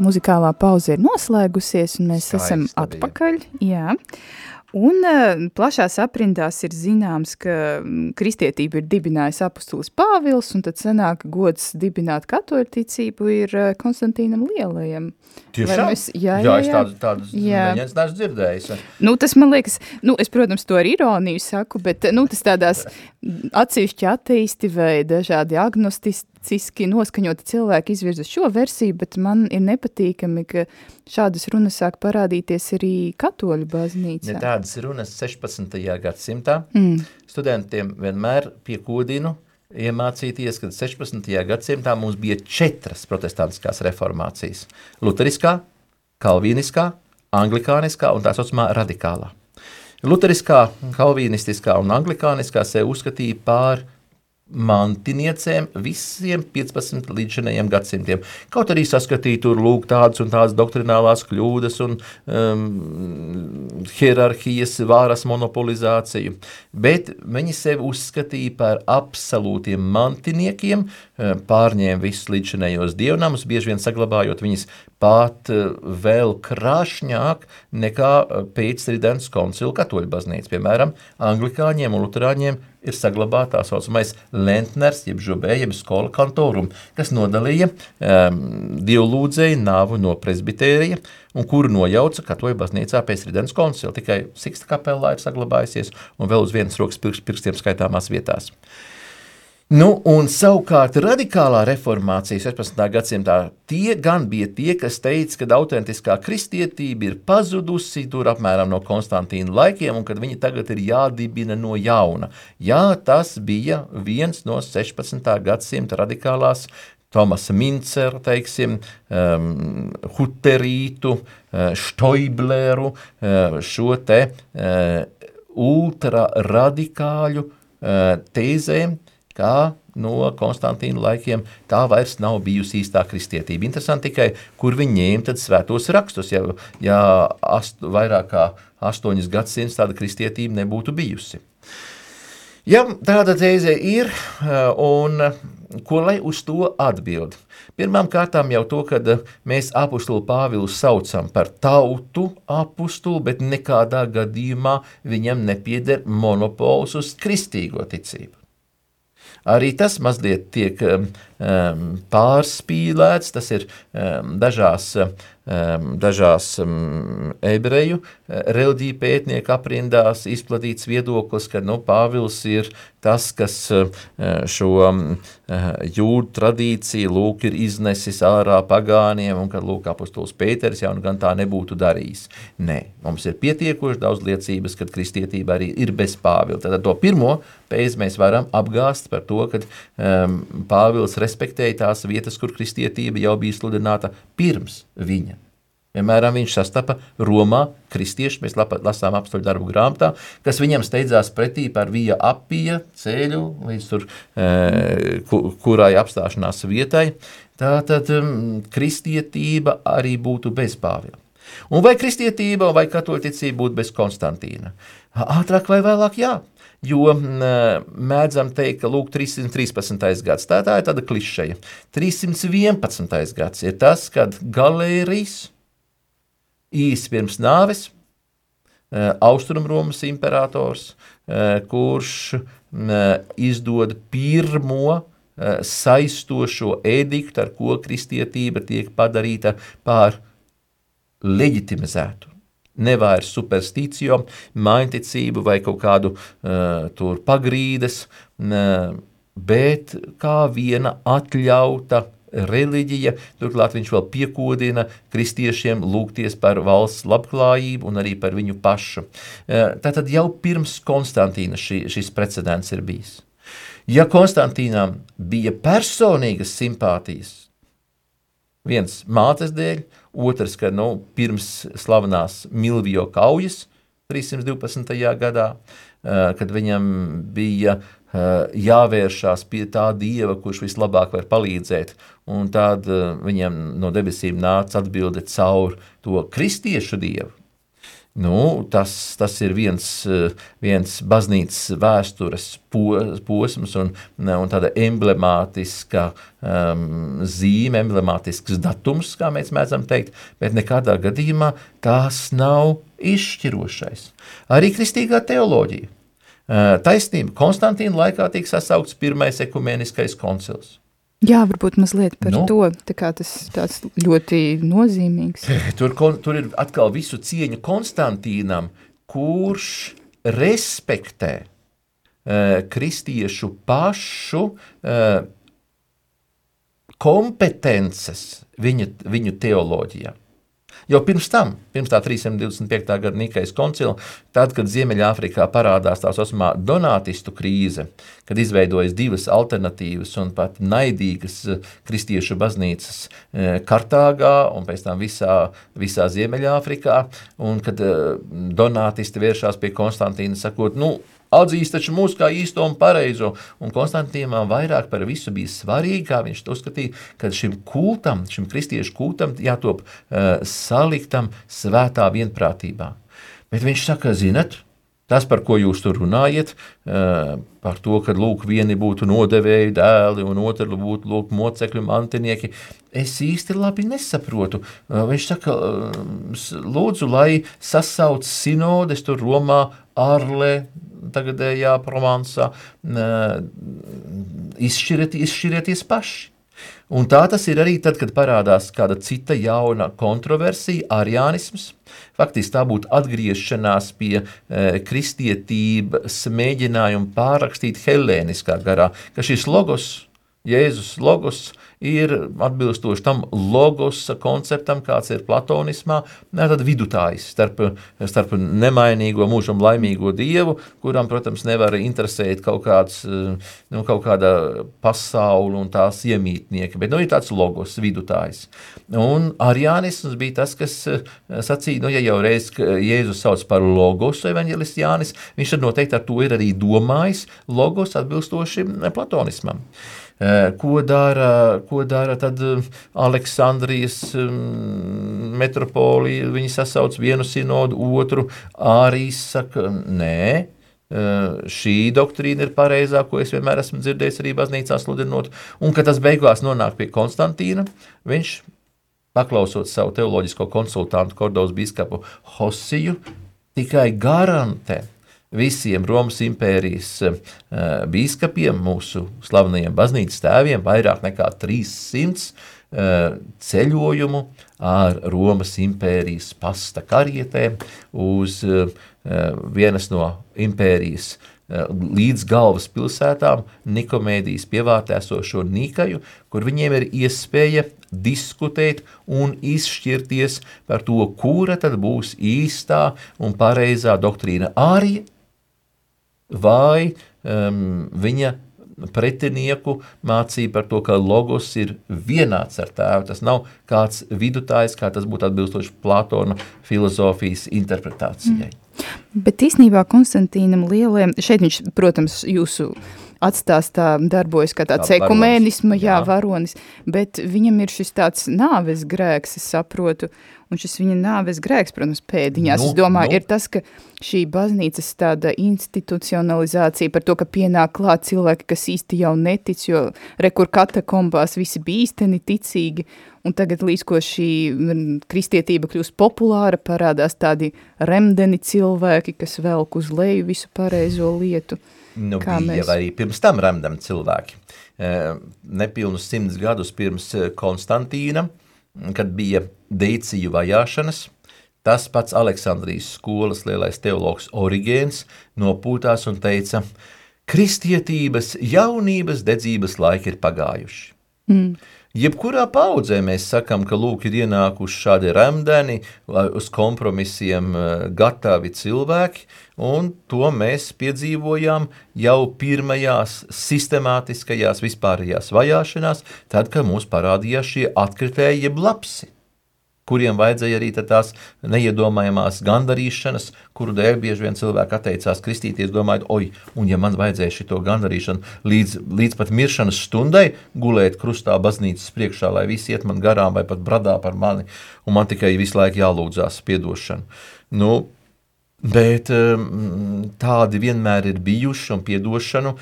muzikālā pauze ir noslēgusies, un mēs Skaista esam atpakaļ. Jā. Un uh, plašās aprindās ir zināms, ka kristietība ir dibinājis apustulis Pāvils, un tad sanāk gods dibināt katoļu ticību ir uh, Konstantīnam Lielajam. Tiešām? Mēs, jā, jā, jā. es tādu, tādu neņēns neesmu dzirdējis. Nu, tas man liekas, nu, es, protams, to ar ironiju saku, bet, nu, tas tādās atsevišķi ateisti vai dažādi agnostisti skeptiski noskaņoti cilvēki izvirza šo versiju, bet man ir nepatīkami, ka šādas runas sāk parādīties arī katoļu baznīcā. Ne tādas runas 16. gadsimtā mm. studentiem vienmēr piekodinu iemācīties, ka 16. gadsimtā mums bija četras protestantiskās reformācijas – luteriskā, kalvīniskā, anglikāniskā un tā saucamā radikālā. Luteriskā, kalvīnistiskā un anglikāniskā sev uzskatīja pār mantiniecēm visiem 15 līdzinējiem gadsimtiem. Kaut arī saskatīja tur lūk tādas un tādas doktrinālās kļūdas un um, hierarhijas vāras monopolizāciju, bet viņi sevi uzskatīja par absolūtiem mantiniekiem, uh, pārņēma visus līdzinējos dievnamus, bieži vien saglabājot viņas pat uh, vēl krāšņāk nekā uh, pēc Tridents koncila katoļu baznīca. Piemēram, anglikāņiem un luterāņiem ir saglabāta tā saucamais lentners, jeb žubē, jeb skola kantorum, kas nodalīja um, dievlūdzēju nāvu no presbitērija, un kuru nojauca katoļu baznīcā pēc Ridens koncila. Tikai Siksta kapelā ir saglabājusies un vēl uz vienas rokas pirkstiem skaitāmās vietās. Nu, un savukārt radikālā reformācija 16. gadsimtā tie gan bija tie, kas teica, ka autentiskā kristietība ir pazudusi tur apmēram no Konstantīna laikiem un kad viņa tagad ir jādibina no jauna. Jā, tas bija viens no 16. gadsimta radikālās Tomasa Mincera, teiksim, um, Huterītu, uh, Štoibleru, uh, šo te uh, ultraradikāļu uh, tēzēm, kā no Konstantīna laikiem tā vairs nav bijusi īstā kristietība. Interesanti tikai, kur viņi ņēma svētos rakstus, ja, ja ast, vairāk kā astoņas gadsimts tāda kristietība nebūtu bijusi. Ja tāda tēze ir, un ko lai uz to atbild? Pirmām kārtām jau to, ka mēs apustulu Pāvilu saucam par tautu apustulu, bet nekādā gadījumā viņam nepieder monopols uz kristīgo ticību. Arī tas mazliet tiek um, um, pārspīlēts, tas ir um, dažās, dažās ebreju uh, reliģiju pētnieku aprindās izplatīts viedoklis, ka nu, Pāvils ir tas, kas uh, šo um, uh, jūdu tradīciju lūk ir iznesis ārā pagāniem un ka lūk apostols Pēters jau nu gan tā nebūtu darījis. Nē, mums ir pietiekoši daudz liecības, kad kristietība arī ir bez Pāvila. Tad to pirmo pēc mēs varam apgāst par to, ka um, Pāvils respektēja tās vietas, kur kristietība jau bija sludināta pirms viņa. Piemēram, viņš sastapa Romā kristiešu, mēs lasām apstoļu darbu grāmatā, kas viņam steidzās pretī par vija apija ceļu līdz tur, e, kurai apstāšanās vietai. Tātad um, kristietība arī būtu bez Pāvila. Un vai kristietība vai katoļticība būtu bez Konstantīna? Ātrāk vai vēlāk, jā jo mēdzam teikt, ka lūk, 313. gads, tā, tā ir tāda klišeja. 311. gads ir tas, kad galērijas īsi pirms nāves Austrumromas imperators, kurš izdod pirmo saistošo ediktu, ar ko kristietība tiek padarīta par leģitimizētu. Nevairs superstīciju, mainticību vai kaut kādu uh, tur pagrīdes, uh, bet kā viena atļauta reliģija, turklāt viņš vēl piekodina kristiešiem lūgties par valsts labklājību un arī par viņu pašu. Tātad jau pirms Konstantīna šī, šis precedents ir bijis. Ja Konstantīnam bija personīgas simpātijas, viens mātes dēļ, Otrs, ka nu, pirms slavenās Milvio kaujas 312. gadā, kad viņam bija jāvēršās pie tā dieva, kurš vislabāk var palīdzēt, un tad viņam no debesīm nāca atbilde caur to kristiešu dievu, Nu, tas, tas ir viens, viens baznīcas vēstures posms un, un tāda emblemātiska um, zīme, emblemātisks datums, kā mēs mēdzam teikt, bet nekādā gadījumā tās nav izšķirošais. Arī kristīgā teoloģija. Uh, taisnība Konstantīna laikā tiek sasaukts pirmais ekumeniskais koncils. Jā, varbūt mazliet par nu, to, tā kā tas tāds ļoti nozīmīgs. [laughs] Tur, tur ir atkal visu cieņu Konstantīnam, kurš respektē uh, kristiešu pašu uh, kompetences viņa, viņu teoloģijā. Jau pirms tam, pirms tā 325. gada Nikejas koncila, tad, kad Ziemeļāfrikā parādās tā saucamā donātistu krīze, kad izveidojas divas alternatīvas un pat naidīgas eh, kristiešu baznīcas eh, Kartāgā un pēc tam visā, visā Ziemeļāfrikā, un kad eh, donātisti vēršās pie Konstantīna sakot, nu, atzīst taču mūs kā īsto un pareizo. Un Konstantīnam vairāk par visu bija svarīgi, kā viņš to uzskatīja, ka šim kultam, šim kristiešu kultam jātop uh, saliktam svētā vienprātībā. Bet viņš saka, zinat, Tas, par ko jūs tur runājat, uh, par to, ka lūk, vieni būtu nodevēji dēli un otri būtu lūk, mocekļu mantinieki, es īsti labi nesaprotu. Uh, viņš saka, lūdzu, lai sasauc sinodes tur Romā, Arlē, tagadējā Provansā, izšķiriet, izšķirieties paši. Un tā tas ir arī tad, kad parādās kāda cita jauna kontroversija, arianisms. Faktiski tā būtu atgriešanās pie e, kristietības mēģinājuma pārrakstīt helēniskā garā, ka šis logos, Jēzus logos, ir atbilstoši tam logosa konceptam, kāds ir platonismā, tad vidutājs starp, starp nemainīgo mūžam laimīgo dievu, kuram, protams, nevar interesēt kaut kāds, nu, kaut kāda pasauli un tās iemītnieki, bet, nu, ir tāds logos, vidutājs. Un arianisms bija tas, kas sacīja, nu, ja jau reiz Jēzus sauc par logos evaņģelists Jānis, viņš tad noteikti ar to ir arī domājis logos atbilstoši platonismam. Eh, ko dara, ko dara tad eh, Aleksandrijas mm, metropolija? Viņi sasauc vienu sinodu, otru arī saka, nē, eh, šī doktrīna ir pareizā, ko es vienmēr esmu dzirdējis arī baznīcā sludinot, un ka tas beigās nonāk pie Konstantīna, viņš, paklausot savu teoloģisko konsultantu Kordovas biskupu Hosiju, tikai garantē, visiem Romas impērijas uh, biskupiem, mūsu slavenajiem baznīcas tēviem, vairāk nekā 300 uh, eh, ceļojumu ar Romas impērijas pasta karietēm uz uh, vienas no impērijas līdz galvaspilsētām, Nikomēdijas pievārtē esošo Nikaju, kur viņiem ir iespēja diskutēt un izšķirties par to, kura tad būs īstā un pareizā doktrīna. Arī vai um, viņa pretinieku mācīja par to, ka logos ir vienāds ar tēvu. Tas nav kāds vidutājs, kā tas būtu atbilstoši Platona filozofijas interpretācijai. Mm. Bet īstenībā Konstantīnam Lielajam, šeit viņš, protams, jūsu atstās tā darbojas kā tāds tā ekumēnisma, jā, jā, varonis, bet viņam ir šis tāds nāves grēks, es saprotu, un šis viņa nāves grēks, protams, pēdiņās, nu, es domāju, nu. ir tas, ka šī baznīcas tāda institucionalizācija par to, ka pienāk klāt cilvēki, kas īsti jau netic, jo rekur katakombās visi bija īsteni ticīgi, un tagad līdz ko šī kristietība kļūst populāra, parādās tādi remdeni cilvēki, kas velk uz leju visu pareizo lietu. Nu, Kā bija mēs... arī pirms tam remdami cilvēki. Nepilnus simts gadus pirms Konstantīna, kad bija deiciju vajāšanas, tas pats Aleksandrijas skolas lielais teologs Origēns nopūtās un teica, kristietības jaunības dedzības laiki ir pagājuši. Mm. Jebkurā paudzē mēs sakām, ka lūk, ir ienākuši šādi remdeni, uz kompromisiem gatavi cilvēki, un to mēs piedzīvojām jau pirmajās sistemātiskajās vispārējās vajāšanās, tad, kad mums parādījās šie atkritēji jeb lapsi kuriem vajadzēja arī tās neiedomājamās gandarīšanas, kuru dēļ bieži vien cilvēki atteicās kristīties, domājot, oi, un ja man vajadzēja šito gandarīšanu līdz, līdz pat miršanas stundai gulēt krustā baznīcas priekšā, lai visi iet man garām vai pat bradā par mani, un man tikai visu laiku jālūdzās piedošanu. Nu, Bet um, tādi vienmēr ir bijuši, un atdošanu,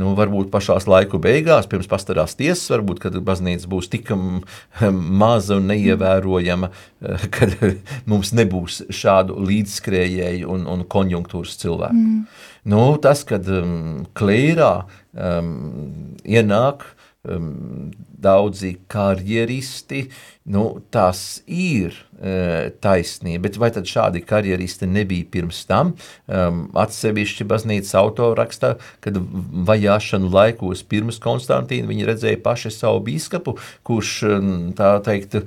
nu, varbūt pašā laiku beigās, pirms pastarās tiesas, varbūt, kad baznīca būs tik um, maza un neievērojama, uh, [laughs] kad mums nebūs šādu līdzskrējēju un, un konjunktūras cilvēku. Mm. Nu, tas, kad um, klērā um, ienāk um, daudzi karjeristi, nu, tas ir uh, taisnība. Bet vai tad šādi karjeristi nebija pirms tam? Um, atsevišķi baznīcas autori raksta, kad vajāšanu laikos pirms Konstantīna viņi redzēja paši savu bīskapu, kurš um, tā teikt uh,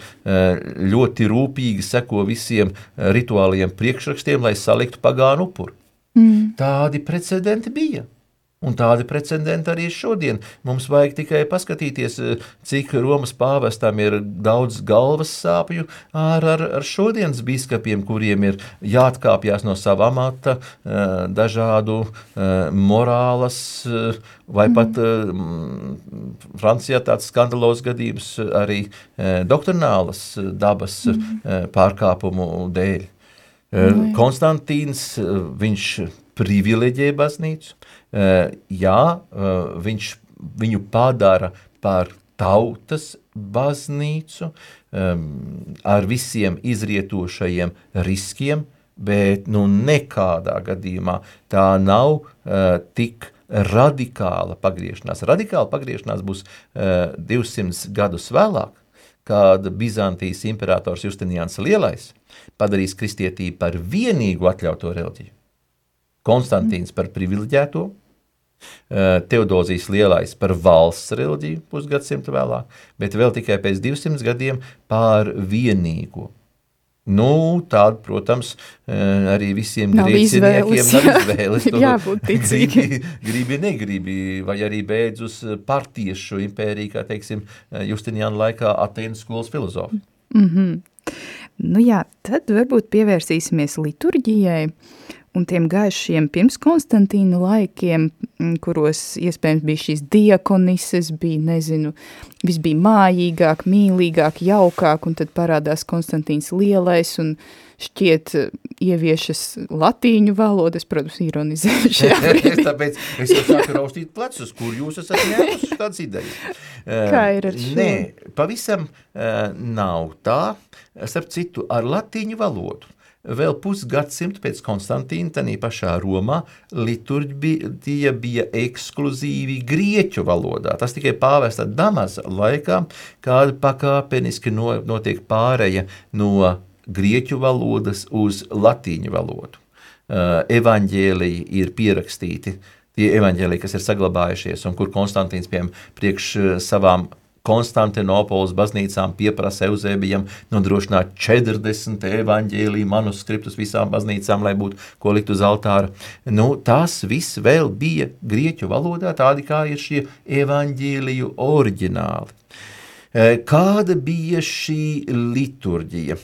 ļoti rūpīgi seko visiem rituāliem priekšrakstiem, lai saliktu pagānu upuru. Mm. Tādi precedenti bija. Un tādi precedenti arī šodien. Mums vajag tikai paskatīties, eh, cik Romas pāvestam ir daudz galvas sāpju ar, ar, ar šodienas biskupiem, kuriem ir jāatkāpjas no sava amata, eh, dažādu eh, morālas vai pat mm. Francijā tāds skandalos gadījums arī doktrinālas dabas mm. pārkāpumu dēļ. Mm. Konstantīns, viņš privileģē baznīcu, jā, eh, viņš viņu padara par tautas baznīcu ar visiem izrietošajiem riskiem, bet nu, nekādā gadījumā tā nav uh, tik radikāla pagriešanās. Radikāla pagriešanās būs uh, 200 gadus vēlāk, kad Bizantijas imperators Justinians Lielais padarīs kristietību par vienīgu atļautu reliģiju. Konstantīns par privileģēto, Teodozijas lielais par valsts reliģiju pusgadsimtu vēlāk, bet vēl tikai pēc 200 gadiem pār vienīgo. Nu, tāda, protams, arī visiem Nav izvēles, nav [laughs] jā. izvēles. Ir [laughs] jābūt ticīgiem. gribi, gribi, negribi, vai arī beidz uz partiešu impēriju, kā teiksim, Justiniāna laikā Atēnas skolas filozofi. Nu jā, tad varbūt pievērsīsimies liturģijai un tiem gaišiem pirms Konstantīna laikiem, kuros iespējams bija šīs diakonises, bija, nezinu, viss bija mājīgāk, mīlīgāk, jaukāk, un tad parādās Konstantīns lielais un šķiet eh, ieviešas latīņu valodas, protams, ironizēju [laughs] šajā brīdī. Tāpēc es jau sāku raustīt plecus, kur jūs esat ņēmuši tādas idejas. [laughs] Kā ir ar šo? Nē, pavisam nav tā, starp citu, ar latīņu valodu. Vēl pusgadsimtu pēc Konstantīna, tanī pašā Romā, liturģija bija ekskluzīvi grieķu valodā. Tas tikai pāvesta Damaza laikā, kāda pakāpeniski no, notiek pāreja no grieķu valodas uz latīņu valodu. Uh, evaņģēliji ir pierakstīti, tie evaņģēliji, kas ir saglabājušies, un kur Konstantīns piemēram priekš uh, savām Konstantinopolis baznīcām pieprasa Eusebijam nodrošināt 40 evaņģēlīju manuskriptus visām baznīcām, lai būtu ko likt uz altāra. Nu, tas viss vēl bija grieķu valodā, tādi kā ir šie evaņģēliju oriģināli. Eh, Kāda bija šī liturģija?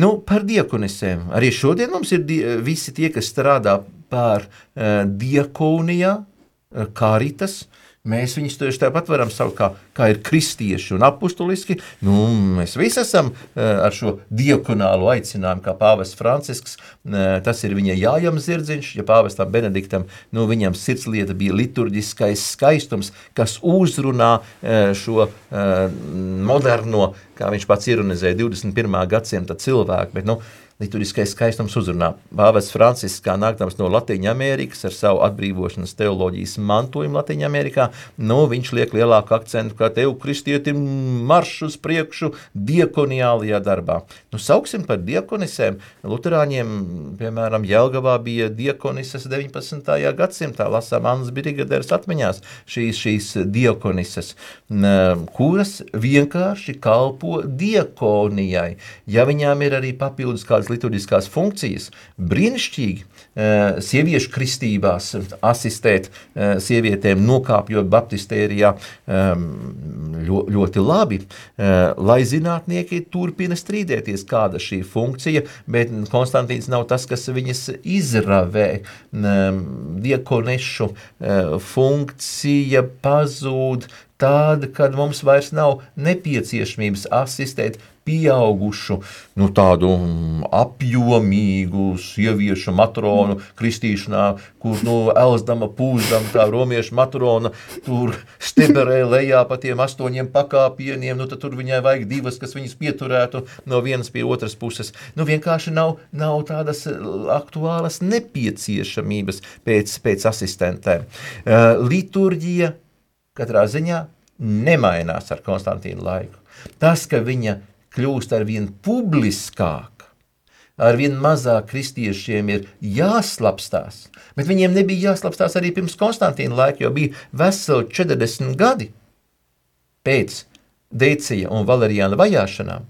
Nu, par diakonisēm. Arī šodien mums ir di visi tie, kas strādā pār uh, diakonijā, karitas, Mēs viņus tieši tāpat varam saukt, kā, kā ir kristieši un apustuliski. Nu, mēs visi esam uh, ar šo diakonālu aicinājumu, kā pāvests Francisks. Uh, tas ir viņa jājam zirdziņš, ja pāvestam Benediktam, nu, viņam sirdslieta bija liturģiskais skaistums, kas uzrunā uh, šo moderno, kā viņš pats ironizēja, 21. gadsimta cilvēku. Bet, nu, Liturģiskais skaistums uzrunā. Pāvests Francisks, kā nākdams no Latvijas Amerikas ar savu atbrīvošanas teoloģijas mantojumu Latvijā, Amerikā, nu, viņš liek lielāku akcentu, kā tev, kristietim, marš uz priekšu diakoniālajā darbā. Nu, sauksim par diakonisēm. Luterāņiem, piemēram, Jelgavā bija diakonises 19. gadsimtā, lasām Annas Brigaderes atmiņās šīs, šīs diakonises, kuras vienkārši kalpo diakonijai. Ja viņām ir arī papildus kādas liturģiskās funkcijas, brīnišķīgi eh, sieviešu kristībās asistēt eh, sievietēm nokāpjot baptistērijā ehm, ļo- ļoti labi, eh, lai zinātnieki turpina strīdēties, kāda šī funkcija, bet Konstantīns nav tas, kas viņas izravē. Ehm, Diekonešu funkcija pazūd tāda, kad mums vairs nav nepieciešamības asistēt pieaugušu, nu, tādu mm, apjomīgu sieviešu matronu kristīšanā, kur nu, elzdama pūzdama tā romiešu matrona tur steberē lejā pa tiem astoņiem pakāpieniem, nu, tad tur viņai vajag divas, kas viņas pieturētu no vienas pie otras puses. Nu, vienkārši nav, nav tādas aktuālas nepieciešamības pēc, pēc asistentēm. Uh, liturģija katrā ziņā nemainās ar Konstantīnu laiku. Tas, ka viņa kļūst ar vien publiskāk, ar vien mazāk kristiešiem ir jāslapstās, bet viņiem nebija jāslapstās arī pirms Konstantīna laika, jo bija veseli 40 gadi pēc Deicija un Valerijāna vajāšanām,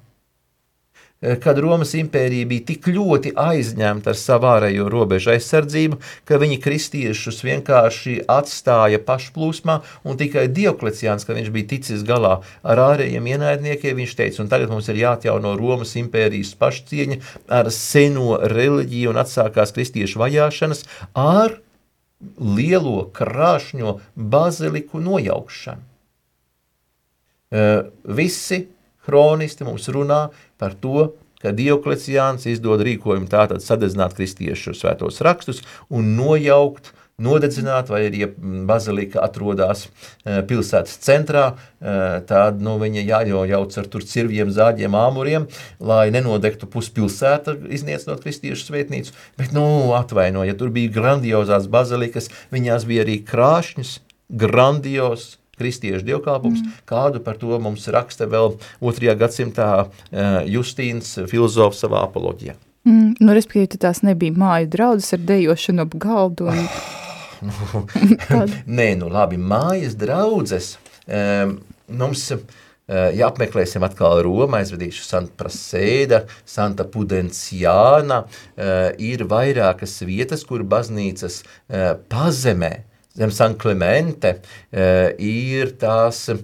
kad Romas impērija bija tik ļoti aizņemta ar savu ārējo robežu aizsardzību, ka viņi kristiešus vienkārši atstāja pašplūsmā, un tikai Diokleciāns, kad viņš bija ticis galā ar ārējiem ienaidniekiem, viņš teica, un tagad mums ir jāatjauno Romas impērijas pašcieņa ar seno reliģiju, un atsākās kristiešu vajāšanas ar lielo krāšņo baziliku nojaukšanu. Uh, visi kronisti mums runā par to, ka Diokleciāns izdod rīkojumu tātad sadezināt kristiešu svētos rakstus un nojaukt nodedzināta, vai arī ja bazilika atrodas uh, pilsētas centrā, uh, tad nu, viņa jājauc ar tur cirviem, zāģiem, āmuriem, lai nenodegtu puspilsēta, izniecinot kristiešu svētnīcu. Bet, nu, atvainojiet, ja tur bija grandiozās bazilikas, viņās bija arī krāšņas, grandios, kristiešu dievkalpums, mm. kādu par to mums raksta vēl 2. gadsimtā uh, Justīns filozofs savā apoloģijā. Mm, nu, respektīvi, tās nebija māju draudzes ar dejošanu ap galdu. Un... [sighs] Nē, nu labi, mājas draudzes. Um, mums, uh, ja apmeklēsim atkal Romu, aizvedīšu Santa Prasēda, Santa Pudenciāna, uh, ir vairākas vietas, kur baznīcas pazemē, zem San Clemente, uh, ir tās uh,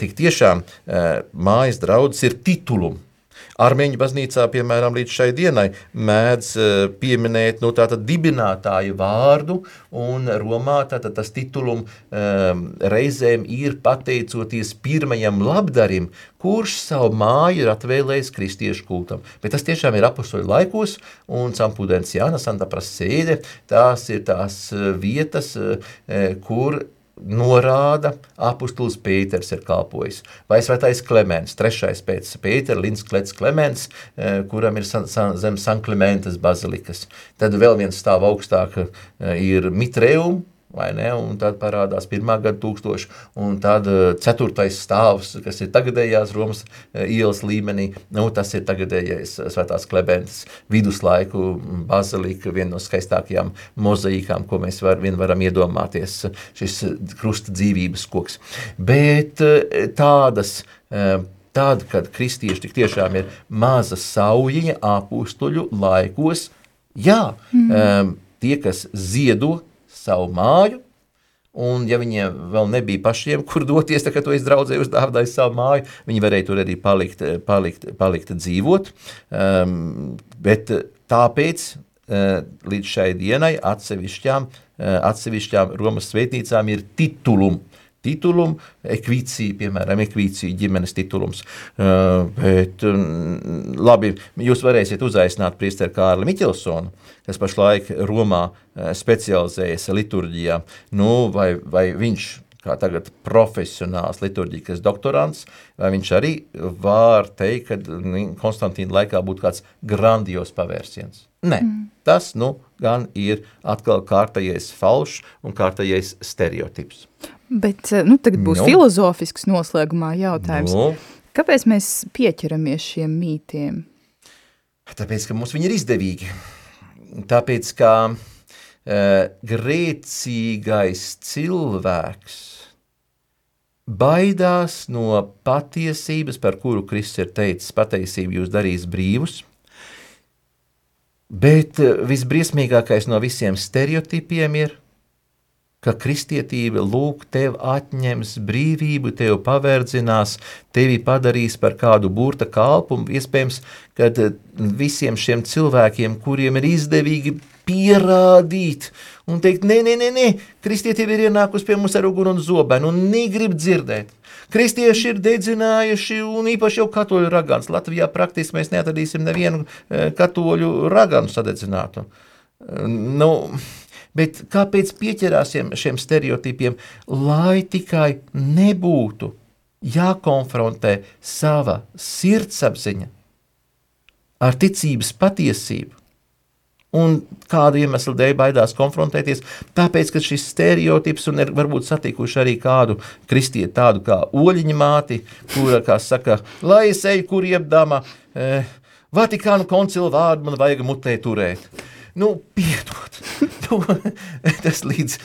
tik tiešām uh, mājas draudzes ir titulumi Armēņu baznīcā, piemēram, līdz šai dienai mēdz eh, pieminēt nu, dibinātāju vārdu, un Romā tātad, tas titulum um, reizēm ir pateicoties pirmajam labdarim, kurš savu māju ir atvēlējis kristiešu kultam. Bet tas tiešām ir apustoļu laikos, un Sampudens Jāna Santa Prasēde, tās ir tās eh, vietas, kur norāda, apustulis Pēters ir kalpojis. Vai svētais Klemens, trešais pēc Pētera, Lins Klets Klemens, eh, kuram ir san, san, zem San Klementas bazilikas. Tad vēl viens stāv augstāk eh, ir Mitreum, un tad parādās pirmā gada tūkstoši, un tad uh, ceturtais stāvs, kas ir tagadējās Romas uh, ielas līmenī, nu, tas ir tagadējais svētās klebentas viduslaiku bazilika, viena no skaistākajām mozaīkām, ko mēs var, vien varam iedomāties, šis krusta dzīvības koks. Bet tādas, tad, kad kristieši tik tiešām ir maza saujiņa apustuļu laikos, jā, mm. um, tie, kas ziedo savu māju, un ja viņiem vēl nebija pašiem, [laughs] kur doties, tad, kad to izdraudzēja uzdāvdāja savu māju, viņi varēja tur arī palikt, palikt, palikt dzīvot, um, bet tāpēc uh, līdz šai dienai atsevišķām, uh, atsevišķām Romas svētnīcām ir titulumi, titulumu, ekvīcija, piemēram, ekvīcija ģimenes titulums. Uh, bet, um, labi, jūs varēsiet uzaicināt priesteri Kārli Miķelsonu, kas pašlaik Romā uh, specializējas liturģijā, nu, vai, vai viņš kā tagad profesionāls liturģikas doktorants, vai viņš arī var teikt, ka Konstantīna laikā būtu kāds grandios pavērsiens. Nē, mm. tas nu gan ir atkal kārtējais falšs un kārtējais stereotips. Bet eh, nu, tagad būs nu. filozofisks noslēgumā jautājums. Nu. Kāpēc mēs pieķeramies šiem mītiem? Tāpēc, ka mums viņi ir izdevīgi. Tāpēc, ka uh, grēcīgais cilvēks baidās no patiesības, par kuru Kristus ir teicis, patiesību jūs darīs brīvus, bet uh, visbriesmīgākais no visiem stereotipiem ir ka kristietība lūk tev atņems brīvību, tev paverdzinās, tevi padarīs par kādu burta kalpu, iespējams, kad eh, visiem šiem cilvēkiem, kuriem ir izdevīgi pierādīt un teikt, nē, nē, nē, nē, kristietība ir ienākusi pie mums ar uguni un zobenu un negrib dzirdēt. Kristieši ir dedzinājuši, un īpaši jau katoļu ragans. Latvijā praktiski mēs neatradīsim nevienu eh, katoļu raganu sadedzinātu. Nu, Bet kāpēc pieķerāsim šiem stereotipiem, lai tikai nebūtu jākonfrontē sava sirdsapziņa ar ticības patiesību? Un kādu iemeslu dēļ baidās konfrontēties? Tāpēc, ka šis stereotips, un ir varbūt satikuši arī kādu kristieti, tādu kā oļiņa māti, kura, kā saka, lai es eju, kur iebdama, eh, Vatikānu koncilu vārdu man vajag mutē turēt. Nu, piedod, [laughs] nu, tas, līdz,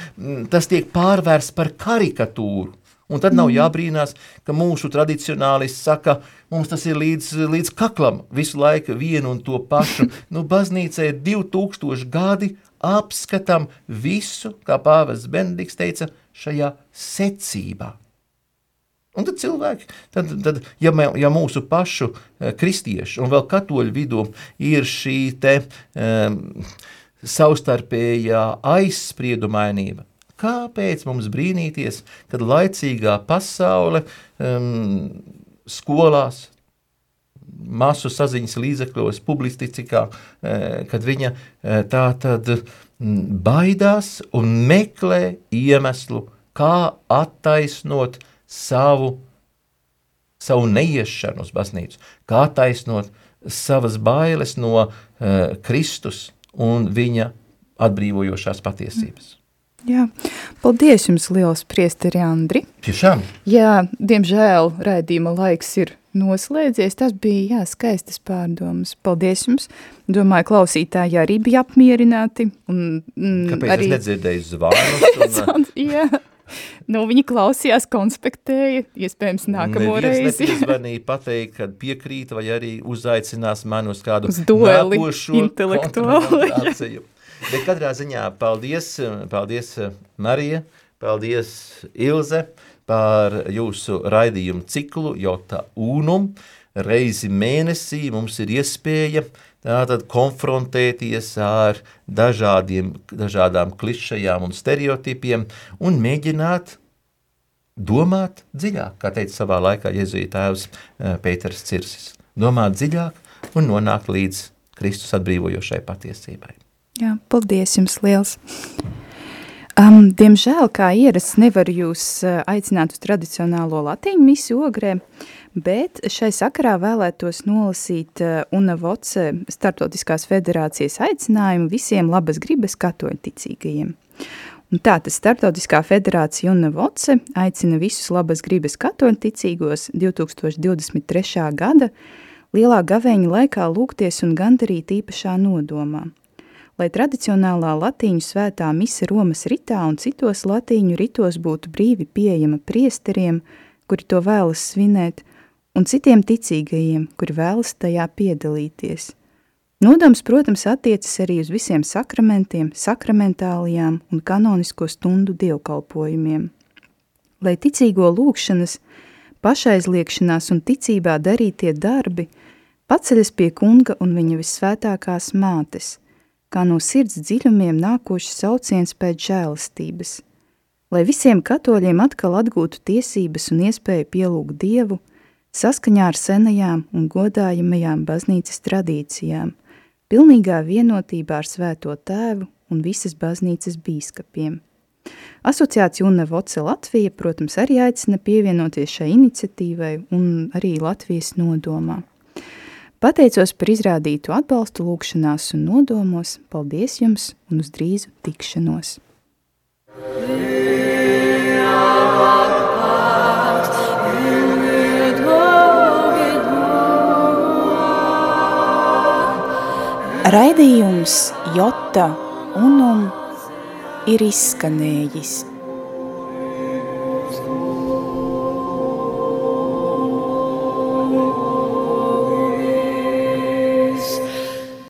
tas tiek pārvērsts par karikatūru. Un tad nav mm. jābrīnās, ka mūsu tradicionālists saka, mums tas ir līdz, līdz kaklam visu laiku vienu un to pašu. [laughs] Nu, baznīcē ir 2000 gadi, apskatām visu, kā pāvests Benedikts teica, šajā secībā. Un tad cilvēki, tad, tad, ja, mē, ja mūsu pašu uh, kristiešu un vēl katoļu vidū ir šī te um, savstarpējā aizspriedumainība, kāpēc mums brīnīties, kad laicīgā pasaule um, skolās, masu saziņas līdzekļos, publicistikā, kad viņa tā tad baidās un meklē iemeslu, kā attaisnot savu, savu neiešanu uz baznīcu, kā attaisnot savas bailes no uh, Kristus un viņa atbrīvojošās patiesības. Jā, paldies jums liels, priesteri Andri. Tiešām. Jā, diemžēl raidījuma laiks ir noslēdzies. Tas bija, jā, skaistas pārdomas. Paldies jums. Domāju, klausītāji arī bija apmierināti. Un, mm, Kāpēc arī... es nedzirdēju zvanus? Un... [laughs] jā. Nu, viņi klausījās, konspektēja, iespējams, nākamo reizi. Neviens nezvanīja pateikt, kad piekrīt, vai arī uzaicinās mani uz kādu uz dueli intelektuālu. Bet katrā ziņā paldies, paldies Marija, paldies Ilze par jūsu raidījumu ciklu Jota Unum. Reizi mēnesī mums ir iespēja tātad konfrontēties ar dažādiem, dažādām klišajām un stereotipiem un mēģināt domāt dziļāk, kā teica savā laikā Jēzus tēvs eh, Pēters Cirsis. Domāt dziļāk un nonākt līdz Kristus atbrīvojošai patiesībai. Jā, paldies jums liels! Um, diemžēl, kā ierasts, nevaru jūs aicināt uz tradicionālo latīņu misiju ogrē, bet šai sakarā vēlētos nolasīt uh, Una Voce Startautiskās federācijas aicinājumu visiem labas gribas katoļu ticīgajiem. Un tātad Startautiskā federācija Una Voce aicina visus labas gribas katoļu ticīgos 2023. gada lielā gavēņa laikā lūgties un gandarīt īpašā nodomā – lai tradicionālā latīņu svētā mise Romas ritā un citos latīņu ritos būtu brīvi pieejama priesteriem, kuri to vēlas svinēt, un citiem ticīgajiem, kuri vēlas tajā piedalīties. Nodoms, protams, attiecas arī uz visiem sakramentiem, sakramentālijām un kanonisko stundu dievkalpojumiem. Lai ticīgo lūkšanas, pašaizliekšanās un ticībā darītie darbi paceļas pie kunga un viņa vissvētākās mātes – kā no sirds dziļumiem nākošs sauciens pēc žēlastības, lai visiem katoļiem atkal atgūtu tiesības un iespēju pielūgt Dievu saskaņā ar senajām un godājamajām baznīcas tradīcijām, pilnīgā vienotībā ar svēto tēvu un visas baznīcas bīskapiem. Asociācija Unevoce Latvija, protams, arī aicina pievienoties šai iniciatīvai un arī Latvijas nodomā. Pateicos par izrādītu atbalstu lūkšanās un nodomos. Paldies jums un uz drīzu tikšanos! Raidījums Jota Unum ir izskanējis.